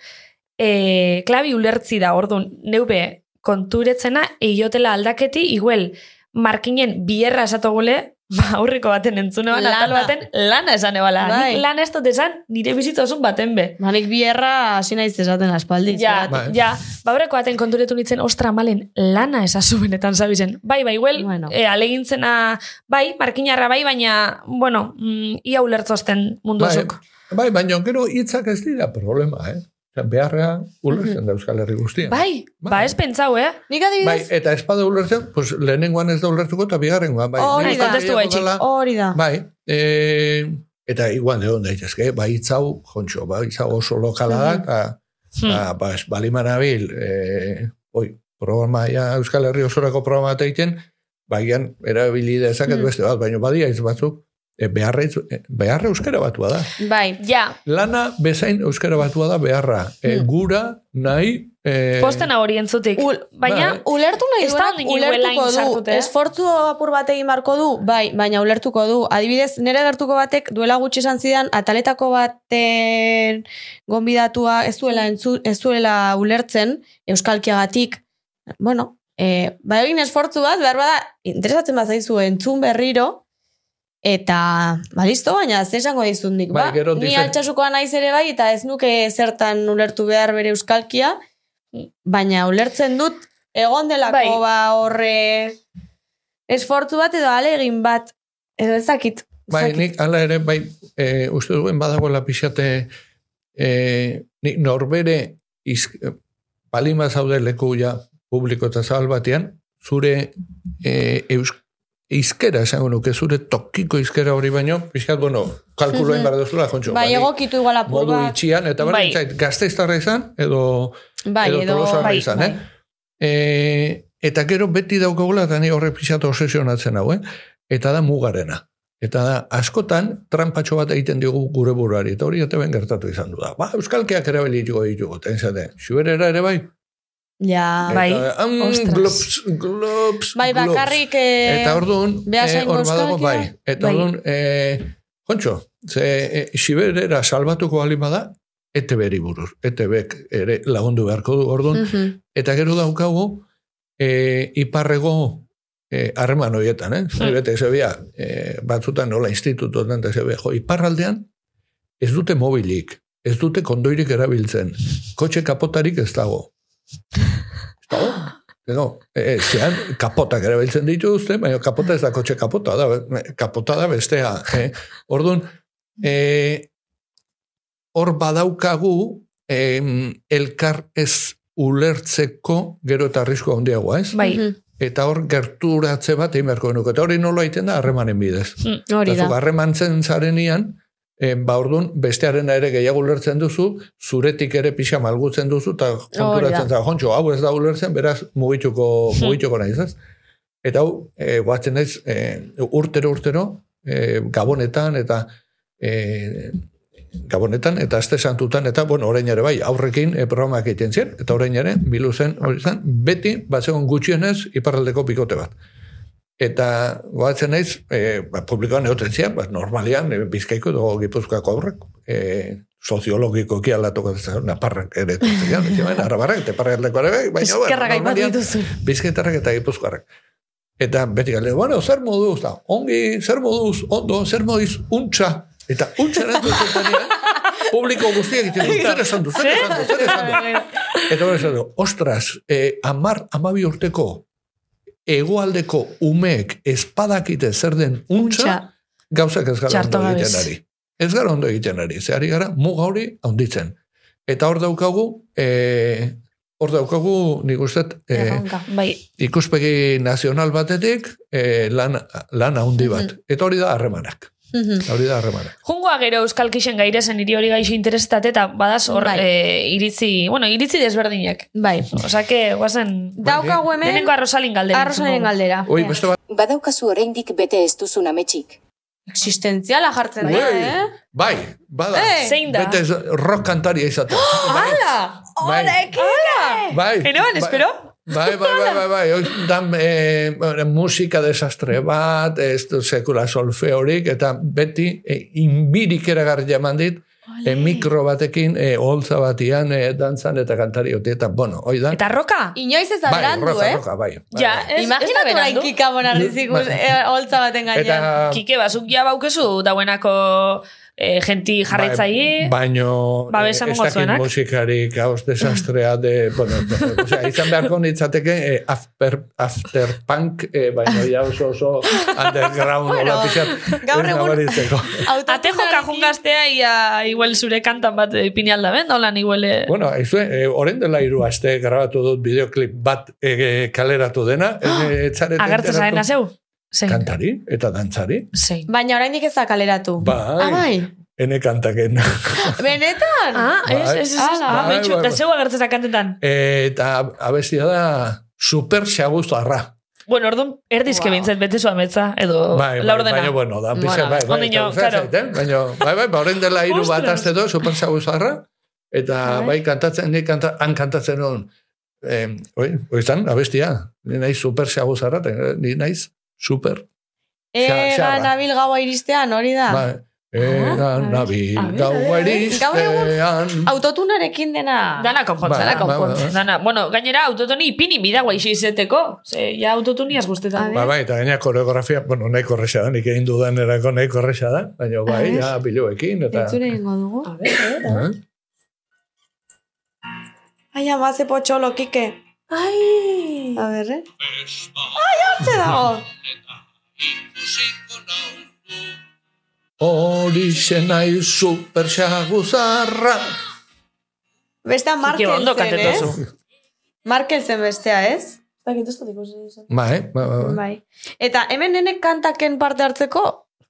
eh, klabi ulertzi da, orduan, neube, konturetzena, eiotela aldaketi, iguel, markinen bierra esatogule, ba, aurreko baten entzune bana, Lana. baten, lana esan ebala. Bai. Nik lana ez dut esan, nire bizitzasun baten be. Manik bierra hasi naiz esaten aspaldi. Ja. Bai. ja, ba horreko baten konturetu nintzen, ostra, malen, lana esazu benetan zabizen. Bai, bai, well, Bueno. e, alegintzena, bai, markinarra bai, baina, bueno, mm, ia ulertzozten mundu Bai, osok. bai, baina gero hitzak ez dira problema, eh? Beharra ulertzen da Euskal Herri guztia. Bai, ba Bai. ez pentsau, eh? Nik Bai, adibidez, eta espada ulertzen, pues, lehenengoan ez da ulertuko eta bigarrengoan. Bai, Hori da. Kontestu dela- hori da. Bai, e, eta igual egon daitezke, bai hitzau, jontxo, bai hitzau oso lokala da, eta Hmm. ba, ba, ez baliman bil, e, oi, programa, ja, Euskal Herri osorako programa eta egiten, baian, erabili dezaket Hmm. beste bat, baina badia hitz batzuk, beharra, hitz- e, beharra euskara batua da. Bai. Ja, Lana bezain euskara batua da beharra. E, Hmm. gura, nahi... E, postena hori entzutik. Ul- baina, bai. Ulertu nahi duenak ondik ulertuko du. eh? Esfortzu apur bat egin marko du, bai, baina ulertuko du. Adibidez, nire gertuko batek duela gutxi esan zidan, ataletako baten gonbidatua ez duela, entzu, ez duela ulertzen, euskalkiagatik, bueno, e, bai egin esfortzu bat, behar bada, interesatzen bat zaizu entzun berriro, eta, ba, listo, baina ze esango dizut nik, Bai, ba, gero ni altxasukoa naiz ere bai, eta ez nuke zertan ulertu behar bere euskalkia, baina ulertzen dut egon delako Bai. ba horre esfortzu bat edo alegin bat edo ez dakit. ez Bai, nik ala ere, bai, e, uste duen badagoela pixate, e, nik norbere iz, palima zaude leku ja publiko eta zabal batean, zure e, eus, izkera esango nuke, zure tokiko izkera hori baino, pixkat, bueno, kalkuloen behar duzula, jontxo. bai, egokitu igual apur Modu bat. itxian, eta bai, Bai. zait, gazteiztarra izan, edo, Bai, edo, edo, tolosarra bai, izan, bai. eh? E, eta gero beti daukagula, eta ni horre pixat obsesionatzen hau, eh? Eta da mugarena. Eta da, askotan, trampatxo bat egiten diogu gure buruari, eta hori eta ben gertatu izan du da. Ba, euskalkeak erabilituko ditugu, eta izate, xuberera ere bai. Ja, Bai. Ostras. glops, glops, bai, bakarrik eh, Eta orduan, behasaingo hor badago, bai. Eta Bai. orduan, e, Kontxo, ze e, Siberera salbatuko balima da, ETB-ri buruz. ETB-ek ere lagundu beharko du, orduan. mhm. Eta gero daukagu, e, iparrego e, harreman horietan, eh? Hmm. Mm. Zebia, e, batzutan nola institutotan, eta zebia, jo, iparraldean ez dute mobilik, ez dute kondoirik erabiltzen, kotxe kapotarik ez dago. Dago? Ego, e, zean, kapotak erabiltzen dituzte, baina kapota ez da kotxe kapota, da, kapota da bestea. Eh? Orduan, e, hor badaukagu em, elkar ez ulertzeko gero eta arrisko handiagoa, ez? Bai, Mhm. Eta hor gerturatze bat egin beharko genuke. Eta hori nola egiten da harremanen bidez. Hori Eta da. harremantzen zarenian, e, ba orduan bestearena ere gehiago ulertzen duzu, zuretik ere pixa malgutzen duzu, eta konturatzen zara, jontxo, hau ez da ulertzen, beraz mugituko, [LAUGHS] mugituko naiz, ez? Eta hau, e, guatzen naiz, e, urtero, urtero, e, gabonetan, eta e, gabonetan, eta azte santutan, eta, bueno, orain ere bai, aurrekin e, programak egiten ziren, eta orain ere, bilu zen, hori zen, beti, bat gutxienez, iparraldeko bikote bat. Eta goatzen naiz, e, ba, publikoan egoten zian, ba, normalian, e, bizkaiko edo gipuzkoako aurrek, e, soziologiko aldatuko ez naparrak ere zian, [LAUGHS] zian, arabarrak, eta parraldeko ere, bai, baina, dituzu. bizkaitarrak eta gipuzkoarrak. Eta beti galde, bueno, zer moduz, da, ongi, zer moduz, ondo, zer moduz, untxa. Eta untxa erantzun zenean, publiko guztiak egiten du, zer esan du, zer esan du, zer esan du. [LAUGHS] Eta hori esan du, ostras, eh, amar, amabi urteko egoaldeko umeek espadakite zer den untxa, gauzak ez gara ondo egiten ari. Ez gara ondo egiten ari, ze ari gara muga hori handitzen. Eta hor daukagu, e, hor daukagu, nik uste, e, bai. ikuspegi nazional batetik, e, lan, lan handi bat. Eta hori da harremanak. Mhm. Hori da harremanak. Jungoa gero euskal kixen gaire zen hiri hori gaixo interesetate eta badaz hor Bai. eh, iritzi, bueno, iritzi desberdinak. Bai. Osa que, guazen, Daukagu hemen, lehenengo arrosalin galdera. arrosaren galdera. Oi, beste bat, Badaukazu oraindik bete ez duzun ametxik. Existentziala jartzen da, eh? Bai, bada. Eh. Zein da? Bete rock kantaria izatea. [GASPS] Bai, Hala! Bai. Hola, bai. Enoan, bai. espero? Bai, bai, bai, bai, bai. Dan, eh, bueno, musika desastre bat, ez du sekula solfeorik, eta beti eh, inbirik eragarri eman dit, eh, mikro batekin, eh, holtza batian, eh, dantzan eta kantariote, eta, bueno, hoi da. Eta roka? Inoiz ez da bai, berandu, roka, eh? roka, bai. bai, Ja, bai. ez, Imaginatu nahi kika monarrizikus Bai. eh, holtza baten gainean. Eta, Kike, bazuk ja baukezu dauenako eh, genti jarraitzaile. Ba, baino, Babesa eh, ez dakit zuenak. musikari kaos desastrea de, [LAUGHS] bueno, o sea, izan beharko nitzateke eh, after, after punk, eh, baino ja oso oso [LAUGHS] underground Bueno, pixat. gaur egun- nabaritzeko. [LAUGHS] Autotunarekin- Atejo kajun gaztea, ia, igual zure kantan bat ipini alda ben, holan igual... eh, Bueno, aizu, eh, orain dela hiru aste grabatu dut bideoklip bat eh, kaleratu dena, eh, [GASPS] Agertzen enteratu. zaena zeu? Zein? Kantari eta dantzari. Zein. Baina oraindik ez da kaleratu. Bai, Ah, bai. ene kantaken. [LAUGHS] Benetan? Ah, ez, Bai. ez, ez. Ah, Bai, betxu, bai, eta bai. zeu agertzen kantetan. eta abestia da super xaguztarra. Bueno, orduan, erdizke Wow. bintzat bete zua metza, edo Bai, bai, laurdena. baina, bueno, da, pizka, Bueno, bai, bai, ondino, claro. zait, eh? Baina, bai, bai, ba, orain dela hiru bat azte do, super xaguztarra, eta Bai. bai, kantatzen, ni kanta, han kantatzen hon, eh, oi, oizan, abestia, ni naiz super xaguztarra, eta ni naiz super, Xa- Ega xarra. nabil gaua iristean, hori da. bai, Egan Ah, nabil a ver, gau a ver, Gaur egun- eristean. Autotunarekin dena. Dana konpontzen. Bai, Dana bai, konpontzen. bai. Dana, bueno, gainera autotoni ipini bidagua isi izeteko. Ze, ja autotuniaz guztetan. Ba, bai, eta gaina koreografia, bueno, nahiko korresa da, nik egin dudan erako nahiko korresa da, baina bai, A ja, biloekin, eta... Entzure egingo dugu. A ver, a ver. Eh? Ai, ze potxolo, kike. Ai! A ber, eh? Ai, hortze dago. Horixe nahi super xaguzarra. Bestea Kike Markel ondo zen, kantetozu. ez? Markel zen bestea, ez? Bai, bai, bai, bai. Bai. Eta hemen nenek kantaken parte hartzeko,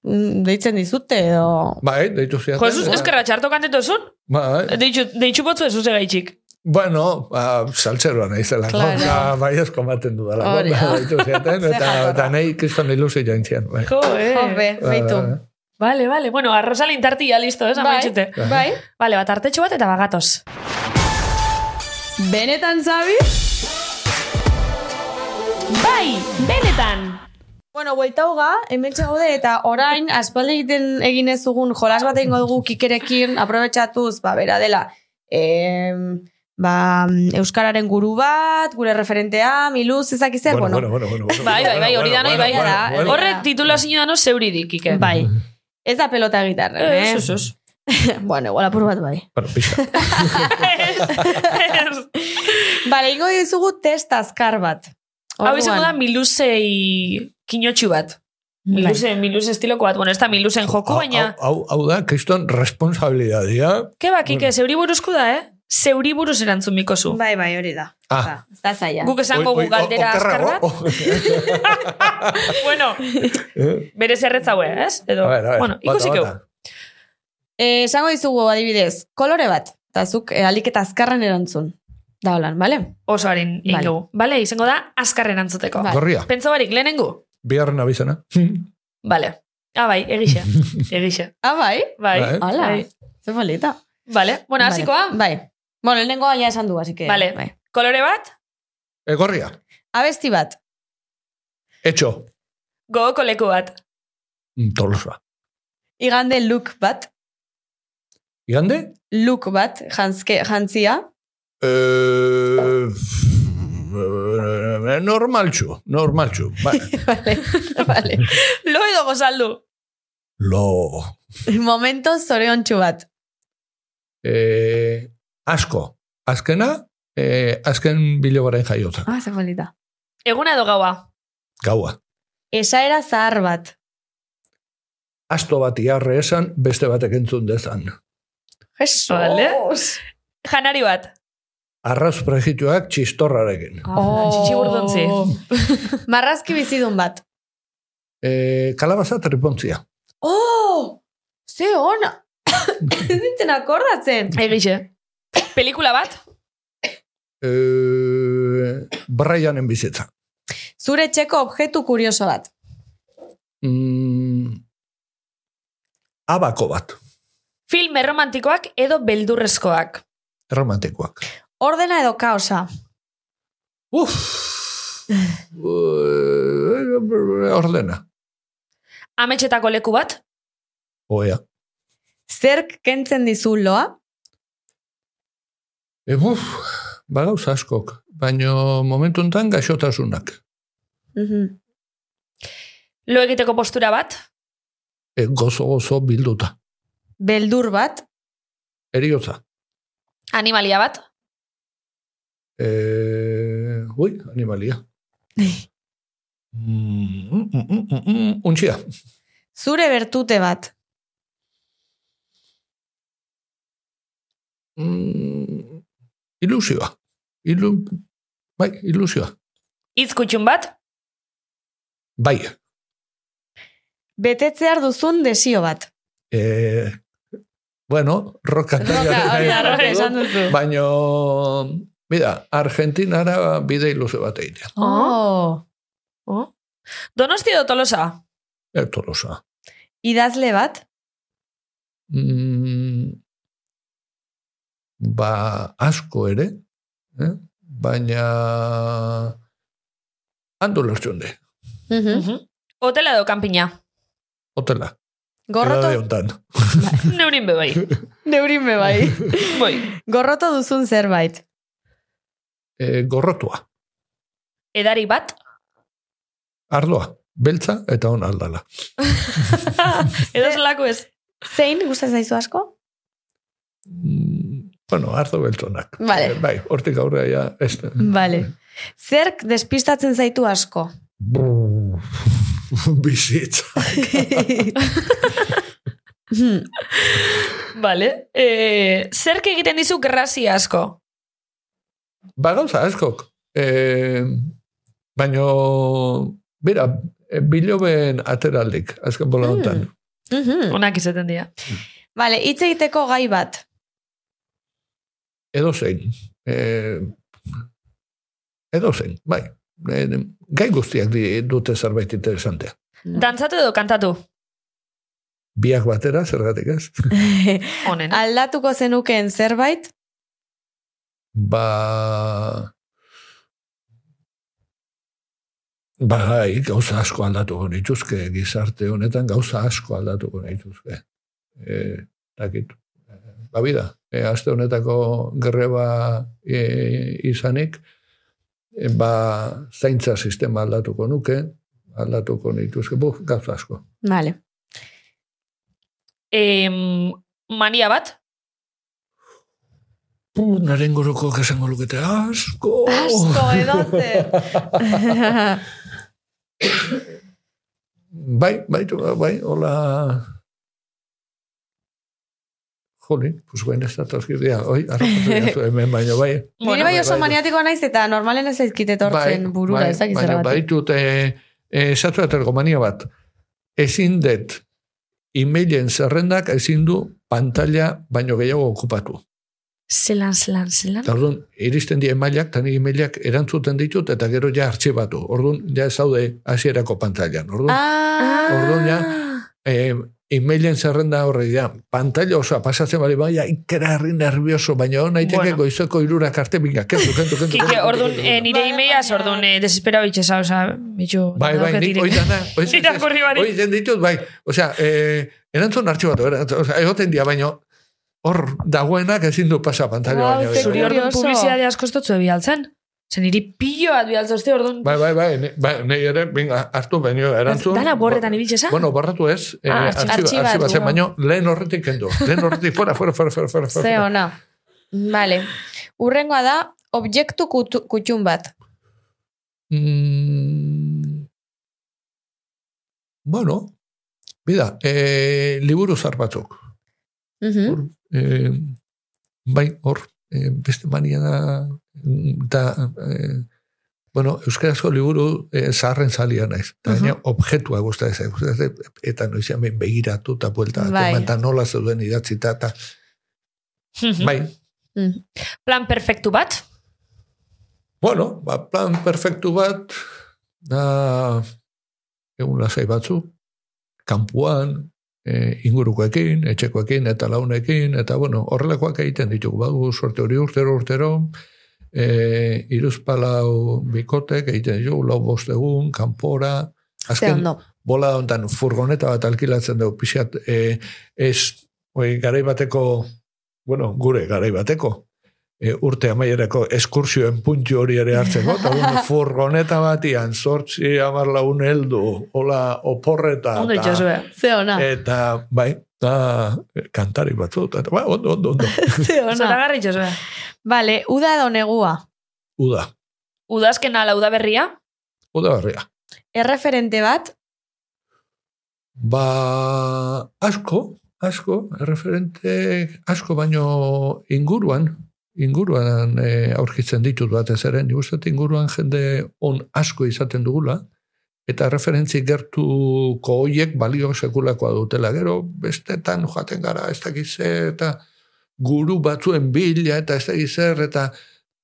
mm, deitzen dizute, edo... Bai, deitu ziaten. Jo, ez eskerra txarto kantetozun? Bai, Deitxu, deitxu potzu ez uze gaitxik. Bueno, ba, saltzeroa nahi zelako. Claro. Claro. Bai, esko maten. Hori. Deitu ziaten, Ze eta, eta nahi kriston ilusi joan zian. Bai. Jo, eh. Jope, Bai, beitu. bai. Vale, vale. Bueno, arrosalin tarti ya listo, ez? Bai, Amaitxute. bai. Vale, bat artetxo bat eta bagatoz. Benetan zabi? Bai, benetan! Bueno, buelta hoga, hemen gaude eta orain aspaldi egiten egin ez dugun jolas bat egingo dugu kikerekin aprobetxatuz, ba, bera dela, em, ba, Euskararen guru bat, gure referentea, miluz, ezak zer, Bueno, bueno, bueno, bueno, bueno, Bai, bai, bai, hori da nahi, bai. bueno, bueno. Horre titula zinudano zeuridik, Ike. bai. Ez da pelota gitarra, Eh, eh? ez, ez. [LAUGHS] bueno, igual apur bat bai. Bueno, pixka. [LAUGHS] Bale, ingo dizugu test azkar bat. Hau izango da milusei kinotxu bat. bai. Miluse, miluse estiloko bat. Bueno, ez da milusen joku, Hau, baina... hau, hau da, kriston responsabilidadia. Ke bak, Ike, zeuri buruzku da, eh? Zeuri buruz erantzun mikozu. Bai, bai, hori da. Ah. Ba, Ez da zaila. Guk esango gu galdera azkar bat. [LAUGHS] bueno, Eh, bere zerretzaue, ez? Edo, A ver, a ver, bueno, ikusik bata. Eh, esango dizugu adibidez, kolore bat, eta zuk eh, alik eta azkarren erantzun. Da holan, bale? Oso harin Vale. ingo. Bale, izango da, azkarren antzuteko. Bai. Gorria, Pentsa barik, lehenengo? biharren abizena. [LAUGHS] Bale. Ah, bai, egixe. [LAUGHS] Egixe. Ah, bai? Bai. Bai. Hala, Bai. ze polita. Vale, bueno, Vale. hasikoa. Bai. Bueno, lehenengoa ja esan du, así que... Vale. Bai. Kolore bat, E, gorria, Abesti bat. etxo, gogoko leku bat. Mm, tolosa. Igande look bat. Igande? Look bat, jantzke, jantzia. Eh, normaltxu, normaltxu. [LAUGHS] Bai. vale. vale. Lo edo gozaldu. Lo. Momento zoriontxu bat. Eh, asko. Azkena, eh, azken bilobaren jaiotza. Ah, ze polita. Eguna edo gaua. Gaua. Esaera zahar bat. Asto bat iarre esan, beste batek entzun dezan. Jesus. Vale. Janari bat. Arrauz prejituak txistorrarekin. Oh. Txitsi. [LAUGHS] Marrazki bizidun bat. Eh, kalabaza tripontzia. Oh! Ze ona! [COUGHS] Ez dintzen akordatzen. Egixe. Pelikula bat. Eh, Brianen bizitza. Zure txeko objektu kurioso bat. Mm, abako bat, Film erromantikoak edo beldurrezkoak. erromantikoak. Ordena edo kaosa. Uf! Eh, Ordena. Ametxetako leku bat, Oea. Zerk kentzen dizu loa? E, uf, bagauza askok, baino momentu enten gaixotasunak. Mhm. lo egiteko postura bat, E, gozo gozo bilduta. Beldur bat? Eriotza. animalia bat, E, ui, animalia. Mm, mm, mm, mm, mm, untxia. Zure bertute bat? Mm, ilusioa. Ilu, bai, ilusioa. hitz kutxun bat, Bai. Betetzear duzun desio bat? E, bueno, roka. Roka, hori da, roka esan duzu. Baino, mira, Argentinara bide ilusio bat egitea. Oh. oh. Donosti edo tolosa, E, Tolosa. Idazle bat? Mm, ba, asko ere, eh? baina handu lertxunde, Mhm. Mhm. hotela edo kanpina. hotela. Gorroto, Edade hontan. Neurin bebai. neurin be bai. [LAUGHS] [LAUGHS] Bai. Gorroto duzun zerbait? E, gorrotua, Edari bat, ardoa, beltza eta on aldala. [LAUGHS] edo zelako ez. Zein, gustatzen zaizu asko? Mm, bueno, ardo beltzonak. Vale. E, bai, hortik aurrea ja, ez. Vale. Zerk despistatzen zaitu asko? [LAUGHS] Bizitza. Hmm. [LAUGHS] Vale. E, zerk egiten dizu grazia asko? Ba, gauza askok. E, baino, bera, biloben ateraldik, azken bola hontan. Mhm. Onak izaten dira. Vale, hitz egiteko gai bat. Edo zein. E, edo zein, bai. E, gai guztiak di, dute zerbait interesantea. Dantzatu edo kantatu? Biak batera, zergatik ez? [LAUGHS] Honen. Aldatuko zenukeen zerbait? Ba... Bai, gauza asko aldatuko nituzke, gizarte honetan gauza asko aldatuko nituzke. E, dakit, ba bida, e, aste honetako greba e, izanik, e, ba, zaintza sistema aldatuko nuke, aldatuko nituzke, buf, gauza asko. Vale. Em, mania bat? Puh, naren goroko esango lukete, asko! Asko, edo zer. [LAUGHS] Bai, bai, bai, hola... Joli, pues guen ez da toskidea, oi, arrapatu hemen, baina bai. Nire bai oso bai. maniatiko naiz eta normalen ez zaizkit etortzen burura, ez dakit baina zergatik. baitut, e, e, esatu mania bat, ezin det, e-mailen zerrendak ezin du pantalla baino gehiago okupatu. Zelan, zelan, zelan. Eta orduan, iristen die emailak, eta ni emailak erantzuten ditut, eta gero ja artxibatu. Orduan, ja ez zaude hasierako pantailan. Orduan, Ah, Orduan, ja, e, e-mailen zerrenda horre, ja, pantalla osoa pasatzen bali, baina ikera herri nervioso, baina hona iteke Bueno. goizeko irurak arte binga, kentu, kentu, kentu. Kike, orduan, eh, nire imeiaz, orduan, eh, desespera bitxesa, oza, bitxu... Bai, bai, nik [LAUGHS] barik. oizen ditut, bai, osea, eh, erantzun artxibatu, erantzun, osea, egoten dia, baino, hor dagoenak ezin du pasa pantalla Wow, baino. ze Zuri orduan Curioso. publizidade asko ez dutzu bialtzen. Zer niri pillo bat bialtzozte orduan. Bai, bai, bai, ne, bai, nei ere, venga, hartu baino, erantzun. Dana borretan ibiltzesa? Bueno, borratu ez, eh, Ah, artxiba- artxiba- artxibatu. artxibatzen, baino, lehen horretik kendu. Lehen horretik, fuera, fuera, fuera, fuera, fuera. Ze fuera. ona. Vale. Urrengoa da, objektu kutu, kutxun bat. Mm, bueno, bida, eh, liburu zar batzuk. Mhm. Hor, eh, bai, hor, eh, beste mania da, da eh, bueno, euskarazko liburu eh, zaharren zalia naiz. Eta Mhm. gaina objektua gustatzen zait, eta noizean behin begiratu eta buelta, Bai. eta nola zeuden idatzita, eta bai, Mhm. Plan perfektu bat? bueno, ba, plan perfektu bat, da, egun lasai batzu, kanpuan, e, ingurukoekin, etxekoekin, eta launekin, eta bueno, horrelakoak egiten ditugu, badu sorte hori urtero urtero, e, iruzpalau bikotek egiten ditugu, lau bost egun, kanpora, azken ondo. bola hontan furgoneta bat alkilatzen dugu, pixat, e, ez, oi, garai bateko, bueno, gure garai bateko, e, urte amaierako eskursioen puntu hori ere hartzeko, eta bueno, [LAUGHS] furgoneta batian, sortzi amar laun heldu, hola oporreta, Ondo eta- itxosue. Ze ona. eta bai, da, kantari batzu, eta bai, ondo, ondo, ondo, [LAUGHS] Ze ona. Zoragarri itxosue. Vale, uda edo negua. uda, Udazken ala udaberria, uda barria. Erreferente bat, Ba, asko, asko, referente asko baino inguruan, inguruan e, aurkitzen ditut batez ere, dut inguruan jende on asko izaten dugula, eta referentzi gertuko hoiek balio sekulakoa dutela. Gero, bestetan joaten gara, ez dakiz eta guru batzuen bila, eta ez dakiz zer, eta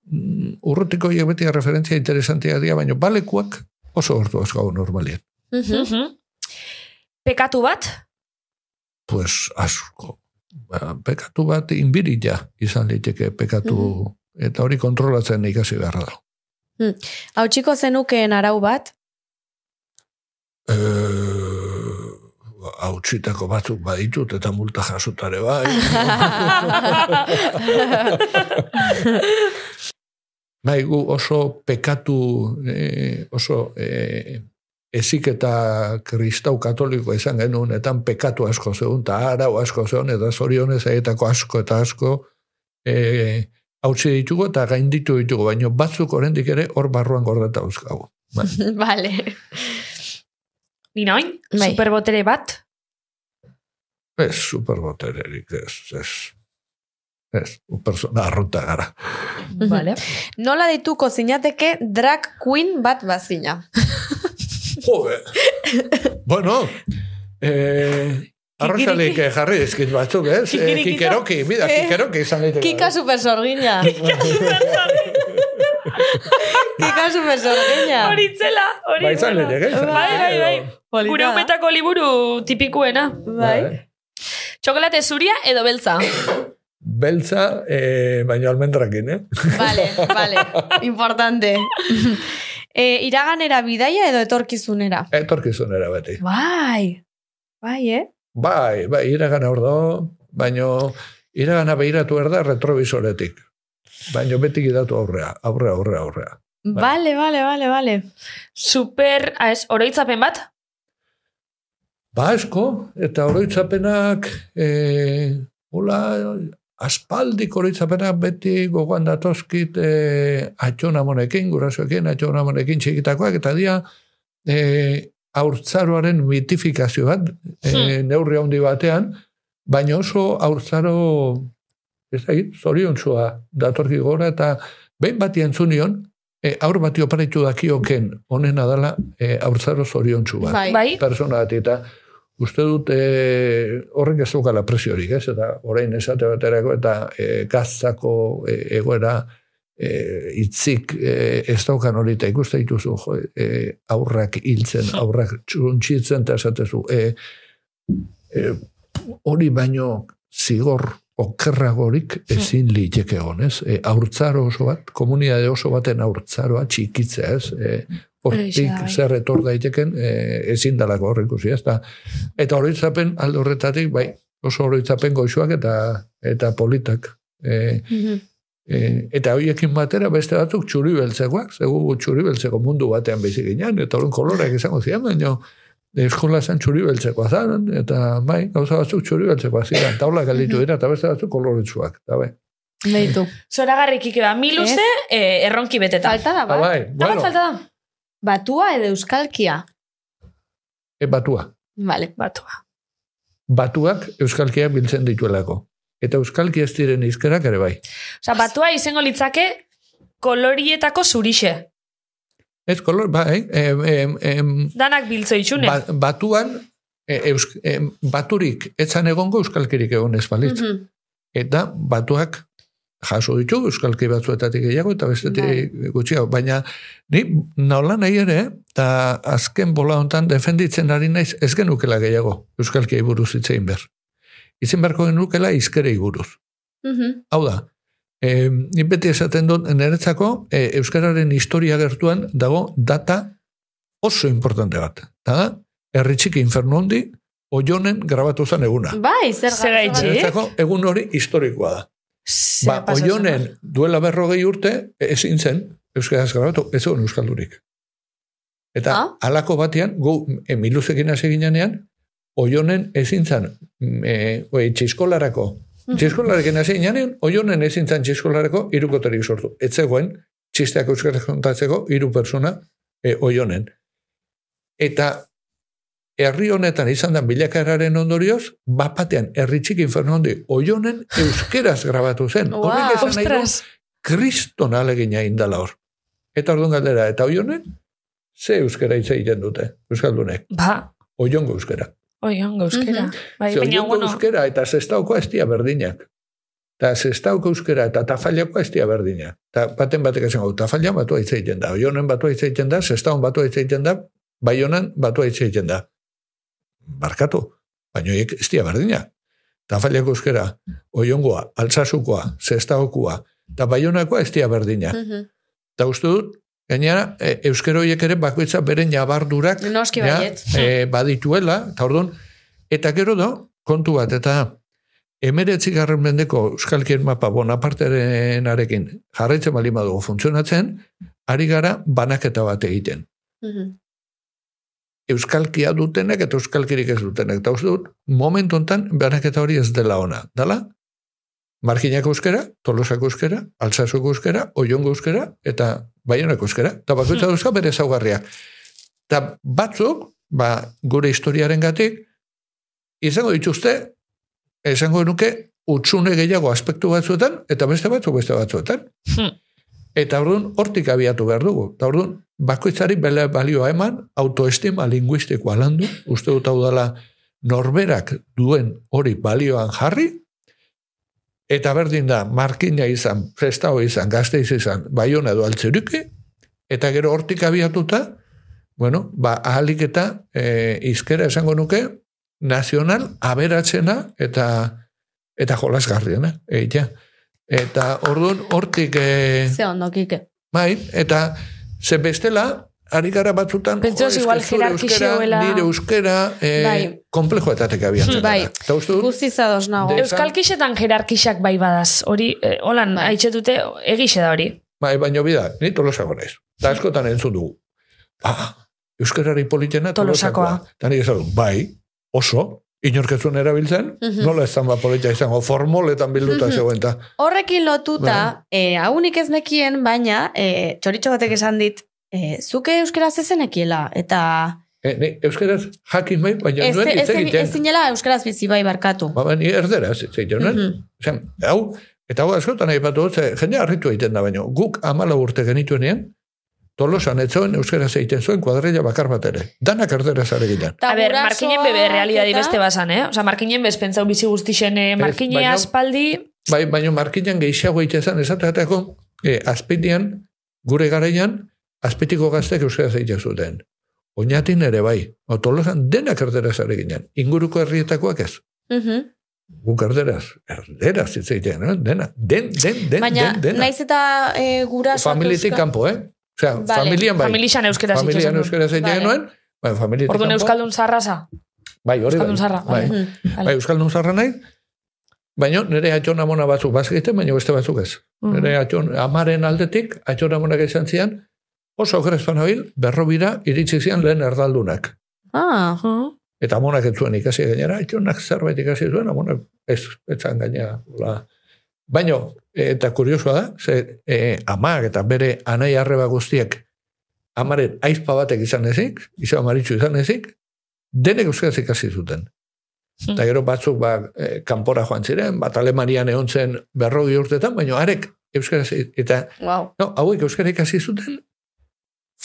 mm, urrutiko hoiek beti referentzia interesantia dira, baino balekuak oso ordu asko normalien. Mhm. Pekatu bat, pues asko. Ba, pekatu bat inbirila izan liteke pekatu eta hori kontrolatzen ikasi beharra da. hau txiko zenukeen arau bat, E, hautsitako batzuk baditut eta multa jasotare bai. [LAUGHS] bai, gu oso pekatu, e, oso e, ezik eta kristau katoliko izan genuen, etan pekatu asko zeun, eta arau asko zeun, eta zorionez egitako asko eta asko e, hautsi ditugu eta gainditu ditugu, baina batzuk oraindik ere hor barruan gordeta euskagu. Bai. [LAUGHS] vale. nina oin, Bai. superbotere bat, Ez, superbotererik, ez, ez. Ez, un persona arruta gara. vale. Nola dituko zinateke drag queen bat bazina. [LAUGHS] Jode. bueno, eh, arrozalik eh, jarri dizkit batzuk, ez? Eh, kikeroki, mira, Eh, kikeroki izan liteke. Kika super sorgina. [LAUGHS] Kika super sorgina. Horitzela, hori. Ba, izan bueno. liteke, izan Bai, bai, bai. Gure umetako liburu tipikuena. Bai. Txokolate zuria edo beltza? Beltza, eh, baina almendrakin, eh? Vale, vale. [LAUGHS] Importante. E, iraganera bidaia edo etorkizunera? Etorkizunera beti. Bai. Bai, eh? Bai, bai, iragana hor da, baina iragana behiratu erda retrovisoretik. Baina beti gidatu aurrea, aurrea, aurrea, aurrea. Vale, vale, vale, vale. Super, ah, ez, oroitzapen bat? Ba, asko, eta oroitzapenak, e, hola, aspaldik oroitzapenak beti gogoan datozkit e, atxonamonekin, gurasoekin, atxonamonekin txikitakoak, eta dia e, aurtzaroaren mitifikazio bat, e, neurri handi batean, baina oso aurtzaro, ez da, zoriontsua datorki gora, eta behin bati entzunion, e, aur bati oparitu dakioken onena dela e, aurtzaro zoriontsu bat Bai. Bai? persona bat, eta uste dut e, horrek ez dukala presiorik, ez? Eta orain esate baterako eta e, gaztako e, egoera e, itzik e, ez daukan hori eta ikuste dituzu jo, e, aurrak hiltzen, aurrak txuntxitzen eta esatezu. E, e, hori baino zigor okerragorik ezin liteke honez. E, aurtzaro oso bat, komunidade oso baten aurtzaroa txikitzea, ez? E, hortik bai. zer etor daiteken e, ezin dalako hor ikusi, ez da. Eta horoitzapen alde horretatik, bai, oso horoitzapen goixoak eta eta politak. E, e, eta horiekin batera beste batzuk txuri beltzekoak, zegu txuri beltzeko mundu batean bezik ginen, eta horren koloreak izango ziren, baina eskola zen txuri beltzekoa zaren, eta bai, gauza batzuk txuri beltzekoa ziren, taula galditu dira, eta beste batzuk koloretsuak, eta bai. Beitu. Zoragarrik ikeba, miluze, eh, erronki beteta. Falta da, Ah, bai, Da bat bueno, falta da? Batua edo euskalkia. e, batua. Vale. Batua. Batuak euskalkiak biltzen dituelako. Eta euskalki ez diren izkerak ere bai. Osa, batua izango litzake kolorietako zurixe. Ez kolor, bai, em, em, em, Danak biltzo itxune. ba, batuan, e, eusk, em, baturik etzan egongo euskalkirik egon ez balitz. Mhm. Eta batuak jaso ditu, euskalki batzuetatik gehiago, eta bestetik gutxiago. Baina, ni nola nahi ere, eta azken bola hontan defenditzen ari naiz, ez genukela gehiago, euskalki buruz itzein ber. Itzen beharko genukela izkerei buruz. Mhm. Hau da, e, ni beti esaten dut, niretzako, e, Euskararen historia gertuan dago data oso importante bat. Eta da, erritxiki infernu hondi, oionen grabatu zen eguna. Bai, zer Zer gaitxi? gaitxi? Niretzako egun hori historikoa da. Ba, oionen duela berrogei urte, ezin zen, Euskaraz grabatu, ez egon Euskaldurik. Eta Ah. halako batean, gu emiluzekin hasi ginean, oionen ezin zen, mm, e, oi, txiskolarako, Mhm. Txiskolarekin hasi ginean, oionen ezin zen txiskolareko irukoterik sortu. Ez zegoen, txisteak euskaraz kontatzeko hiru persona e, oionen. Eta herri honetan izan da bilakararen ondorioz, bapatean herri txiki inferno hondi oionen euskeraz grabatu zen. Wow. Horrek esan nahi du, kriston alegina indala hor. Eta orduan galdera, eta oionen, ze euskera hitz egiten dute, euskaldunek, ba, oiongo euskera. oi, ongo euskera. Bai, Ze baina, oiongo bueno, euskera eta zestauko ez dira berdinak. Eta zestauko euskera eta tafaliako ez dira berdinak. Eta baten batek esan gau, tafalian batua hitz egiten da, oionen batua hitz egiten da, zestaun batua hitz egiten da, baionan batua hitz egiten da. Barkatu, baina horiek ez dira berdinak. Tafaliako euskera, oiongoa, altsasukoa, zestaukoa, eta baionakoa ez dira berdinak. Mhm. Eta uste dut, gainera, e, euskero horiek ere bakoitza beren jabardurak Noski ja, e, badituela, eta orduan, eta gero da, kontu bat, eta emeretzi garren mendeko euskalkien mapa Bonaparterenarekin jarraitzen bali funtzionatzen, ari gara banaketa bat egiten. Mhm. Euskalkia dutenek eta euskalkirik ez dutenek. Eta uste dut, momentu hontan banaketa hori ez dela ona. Dala, Markinako euskera, Tolosako euskera, Alsasoko euskera, Oiongo euskera, eta Baionako euskera. Eta bakoitza [LAUGHS] dauzka bere zaugarriak. Eta batzuk, ba, gure historiaren gatik, izango dituzte, esango nuke, utxune gehiago aspektu batzuetan, eta beste batzuk beste batzuetan. Hmm. Eta orduan, hortik abiatu behar dugu. Eta orduan, bakoitzari bele balioa eman, autoestima linguistikoa landu, uste dut hau dela norberak duen hori balioan jarri, eta berdin da, markina izan, prestao izan, gazteiz izan, baiona edo altzeruki, eta gero hortik abiatuta, bueno, ba, ahalik eta e, izkera esango nuke, nazional aberatzena eta eta jolasgarriena, eitea. Eta orduan hortik e, Ze ondo, kike. bai, eta ze bestela, ari gara batzutan, Pentsaos eske igual zure euskera, nire euskera, e, Bai. komplejoetatek Bai. gara. Eta uste dut, Guztiz ados nago. De- Euskalkixetan jerarkixak bai badaz, hori, eh, holan, Bai. haitzetute, egixe da hori. bai, baina bida, ni tolosago naiz. Eta askotan entzun dugu. Ah, euskarari politena Tolosakoa. tolosakoa. Dut, bai, oso, inorkezun erabiltzen, Mhm. nola ez zan ba izango, formoletan bilduta zegoen, eta Horrekin lotuta, eh, haunik ez nekien, baina, eh, txoritxo batek esan dit, eh, zuke euskeraz ezen ekiela, eta e, ni euskaraz jakin bai, baina ez, nuen hitz ez, egiten. ez zinela euskaraz bizi bai barkatu. Ba, ba, ni erderaz hitz egiten, nuen. Mhm. Osea, hau, eta hau askotan aipatu dut, ze jende harritu egiten da baino. Guk amala urte genituenean, tolosan ez zuen euskaraz egiten zuen kuadrilla bakar bat ere. Danak erderaz are ginen. A ber, markinen bebe realidadi beste basan, eh? Osa, markinen bez pentsau bizi guztixen eh, markine baina- aspaldi, Bai, baino markinan gehiago egiten zen, esateateko, e, azpitian, gure garaian, azpitiko gaztek euskaraz egiten zuten. Oñatin ere bai. O, tolosan denak erderaz are ginen. Inguruko herrietakoak ez. Mhm. Guk erderaz. Erderaz hitz egiten, eh? dena. Den, den, den, Baina, den, dena. naiz eta e, gurasoak Familitik kanpo, eh? Osea, Vale. familian bai. Familian ikusten du. euskaraz egiten Vale. genuen, bai, familitik Orduan euskaldun zarraza. Bai, hori bai. Euskaldun zarra, Bai, vale. Bai euskaldun zarra nahi, baina nire atxon amona batzuk bazegiten, baina beste batzuk ez. Mm. Nire atxon amaren aldetik, atxon amonak izan zian, oso grezpan habil, berrobira iritsi zian lehen erdaldunak. Ah, Mhm. Eta amonak ez zuen ikasi gainera, atxonak zerbait ikasi zuen, amonak ez, etzan gainera. La. Baina, eta kuriosua da, ze e, amak eta bere anai arreba guztiek amaren aizpa batek izan ezik, izan maritxu izan ezik, denek euskaraz ikasi zuten. Hmm. Eta gero batzuk ba, e, kanpora joan ziren, bat Alemanian egon zen berrogi urtetan, baina arek euskaraz, eta wow. no, hauek euskara ikasi zuten,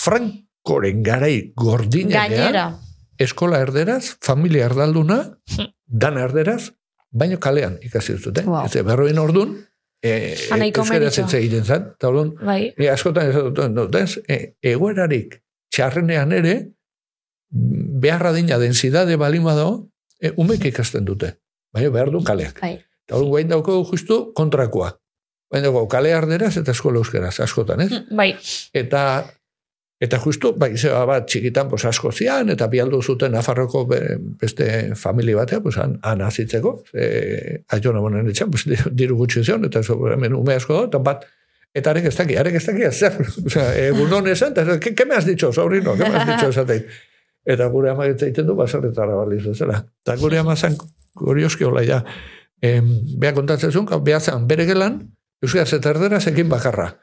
Frankoren garai gordinean, eskola erderaz, familia erdalduna, Hmm. dan erderaz, baino kalean ikasi zuten. Wow. Ez berroin ordun, e, nahiko euskaraz meritxo. hitz egiten zen, eta orduan, Bai. Askotan ez dut, ez, e, egoerarik txarrenean ere, beharra dina densidade balima dago, e, umek ikasten dute. Baina behar du kaleak. Bai. Eta hori guain dauko justu kontrakoa. Guain dauko kale arderaz eta eskola euskeraz, askotan, ez? Bai. Eta Eta justu, bai, zeba bat txikitan, pues, asko zian, eta bialdu zuten Nafarroko be- beste familia batea, pues, han, han azitzeko, e, aiona bonen etxan, pues, diru- gutxi zion, eta zo, hemen ume asko da, eta bat, eta arek ez daki, arek ez daki, zer, [LAUGHS] osea, egunon esan, eta ¿qué, ¿qué me has dicho, sobrino, ¿qué me has dicho esateit? Eta gure ama egiten du, baserretara baliz bezala. Eta gure ama zan, kurioski hola, ja, em, beha kontatzen zuen, beha zan bere gelan, euskaraz eta erderaz bakarra.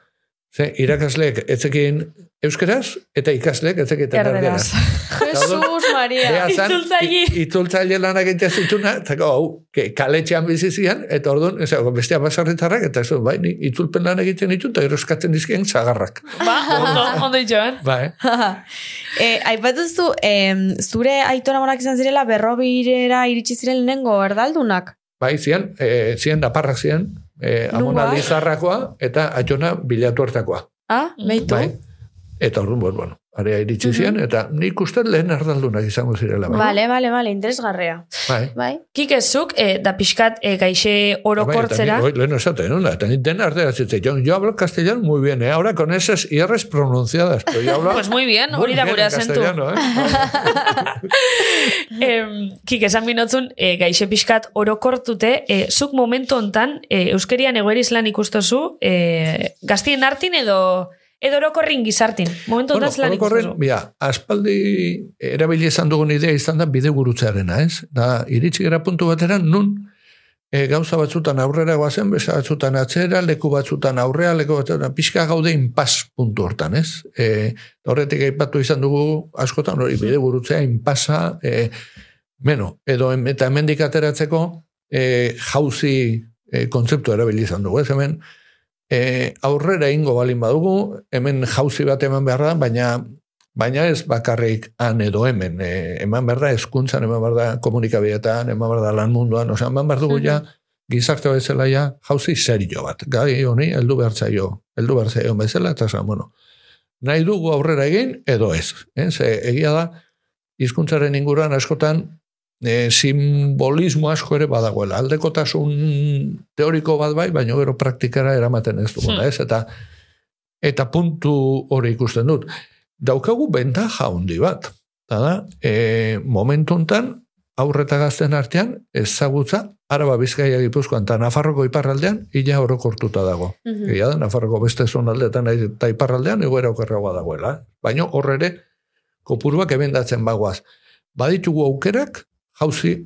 Ze, irakasleek etzekin euskeraz, eta ikasleek etzekin Erderaz. [LAUGHS] Jesus Maria. Itzultzaile. itzultzaile lanak egiten zituna, eta hau, kaletxean bizi zian, eta orduan, ez dago, bestea basarritarrak, eta ez bai, ni itzulpen lan egiten ditu, eta eroskatzen dizkien zagarrak. Ba, ondo, ondo joan. Bai, [LAUGHS] e, aipatu zu, em, zure aitona monak izan zirela berrobirera iritsi ziren lehenengo erdaldunak. bai, zian, e, zian naparrak zian, e, amona Nungoa? lizarrakoa, eta atxona bilatu hartakoa. Ah, behitu? Bai, eta orduan, bueno, bueno, area iritsi zian, eta nik uste lehen erdaldunak izango zirela. Bai, Bale, bale, bale, interesgarrea. bai. Bai. Kikezuk, e, da pixkat e, gaixe orokortzera. Bai, lehen esaten, ¿no? Eta ni dena ardera zitzen. Yo, yo hablo castellano muy bien, ¿eh? Ahora con esas IRs pronunciadas. Pero yo hablo [LAUGHS] Pues muy bien, hori da gure azentu. ¿eh? [LAUGHS] Em, kik esan binotzun, e, gaixe pixkat orokortute, e, zuk momentu hontan, e, euskerian egoeriz lan ikustozu, e, gaztien hartin edo edo orokorrin gizartin. Momentu bueno, orokorren, ikustozu. bia, aspaldi erabili izan dugun idea izan da bide gurutzearena, ez? Da, iritsi gara puntu batera, nun e, gauza batzutan aurrera guazen, beste batzutan atzera, leku batzutan aurrea, leku batzutan pixka gaude inpas puntu hortan, ez? E, horretik aipatu izan dugu askotan hori bide gurutzea, inpasa, e, Beno, edo eta hemendik ateratzeko e, jauzi e, kontzeptu erabili izan dugu, ez hemen e, aurrera ingo balin badugu, hemen jauzi bat eman behar da, baina baina ez bakarrik han edo hemen, e, eman behar da eskuntzan, eman behar da komunikabidetan, eman behar da lan munduan, osea, eman behar dugu ja, gizarte bezala ja, jauzi serio bat, gai honi, heldu behar zaio, heldu behar zaio bezala, eta esan, bueno, nahi dugu aurrera egin, edo ez, eh? Ze, egia da, hizkuntzaren inguruan askotan e, simbolismo asko ere badagoela. Aldekotasun teoriko bat bai, baina gero praktikara eramaten ez duguna, Hmm. ez? Eta, eta puntu hori ikusten dut. Daukagu bentaja handi bat. Eta da, e, momentu hontan aurreta gazten artean, ezagutza, Araba Bizkaia Gipuzkoan eta Nafarroko iparraldean, ila orokortuta dago. Mhm. Egia da, Nafarroko beste zonaldetan eta iparraldean egoera okerragoa dagoela. Baina horre kopuruak ebendatzen bagoaz. Baditugu aukerak, jauzi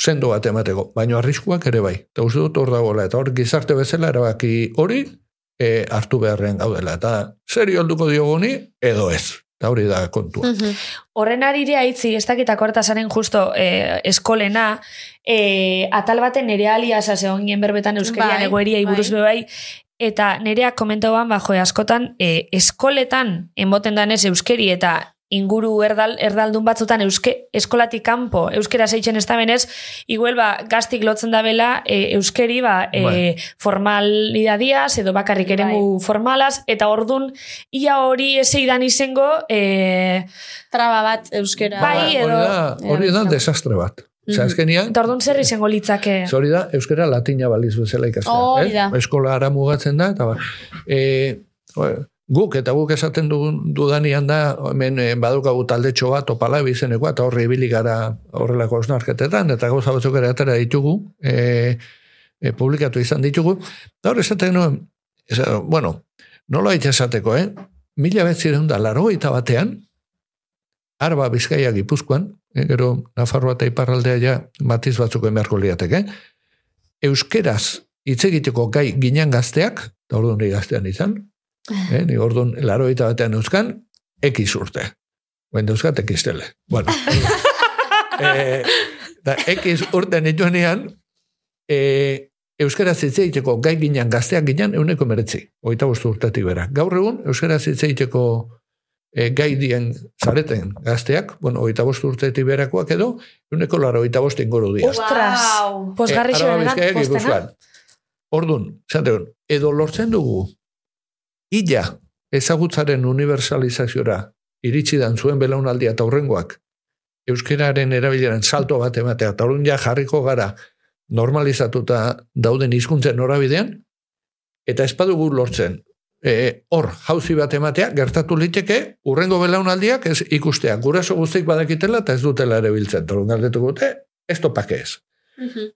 sendo bat emateko, baina arriskuak ere bai. Eta uste dut hor dagoela, eta hor gizarte bezala erabaki hori e, hartu beharrean gaudela. Eta serio alduko diogoni, edo ez. Eta hori da kontua. Mhm. Horren arire aitzi, ez dakit akortazaren justo eh, eskolena, eh, atal baten nere aliasa zegoen gien berbetan euskerian Bai, egoeria iburuz bai. be bai, eta nereak komentauan, bajo askotan, eh, eskoletan emoten danez euskeri eta inguru erdal, erdaldun batzutan euske, eskolatik kanpo euskera zeitzen ez da benez, igual ba, gaztik lotzen da bela e, euskeri ba, e, Bai. formalidadiaz edo bakarrik eremu formalaz, eta ordun ia hori eseidan izango e, Traba bat euskera. Bai, hori edo- da, hori da desastre bat. Osea, Mhm. azkenian, Eta orduan zer izango litzake. Ze hori da, euskera latina baliz bezala ikastea. Hori eh? Eskola ara mugatzen da, eta ba, e, guk, eta guk esaten dugun dudanian da, hemen eh, badukagu taldetxo bat, opala bizenekoa, eta horre ibili gara horrelako osnarketetan, eta gauza batzuk ere atera ditugu, e, e, publikatu izan ditugu, eta hor esaten nuen, esa, bueno, nola esateko, eh? Mila betzireun da, laro batean, Arba Bizkaia Gipuzkoan, eh, gero Nafarroa eta Iparraldea ja matiz batzuk emerko liateke, euskeraz hitz egiteko gai ginen gazteak, eta orduan gaztean izan, eh, ni orduan laro eta batean euskan, ekiz urte. Guen euskat ekiztele. Bueno, [LAUGHS] eh, da, ekiz urte nituenean, eh, Euskaraz hitz egiteko gai ginen gazteak ginen euneko meretzi, oita bostu urtetik bera. Gaur egun, Euskaraz hitz egiteko e, gai dien zareten gazteak, bueno, oita bostu urtetik berakoak edo, euneko laro oita bostu inguru dira. Ostras, Wow. posgarri Eh, xo postena. Zaten, edo lortzen dugu, illa ezagutzaren universalizaziora iritsi dan zuen belaunaldia eta hurrengoak, euskararen erabileran salto bat ematea, eta ja jarriko gara normalizatuta dauden hizkuntzen norabidean, eta ez badugu lortzen, e, hor, jauzi bat ematea, gertatu liteke, urrengo belaunaldiak ez ikustea, guraso guztik badakitela eta ez dutela ere biltzen, eta orduan galdetuko dute, ez topake ez.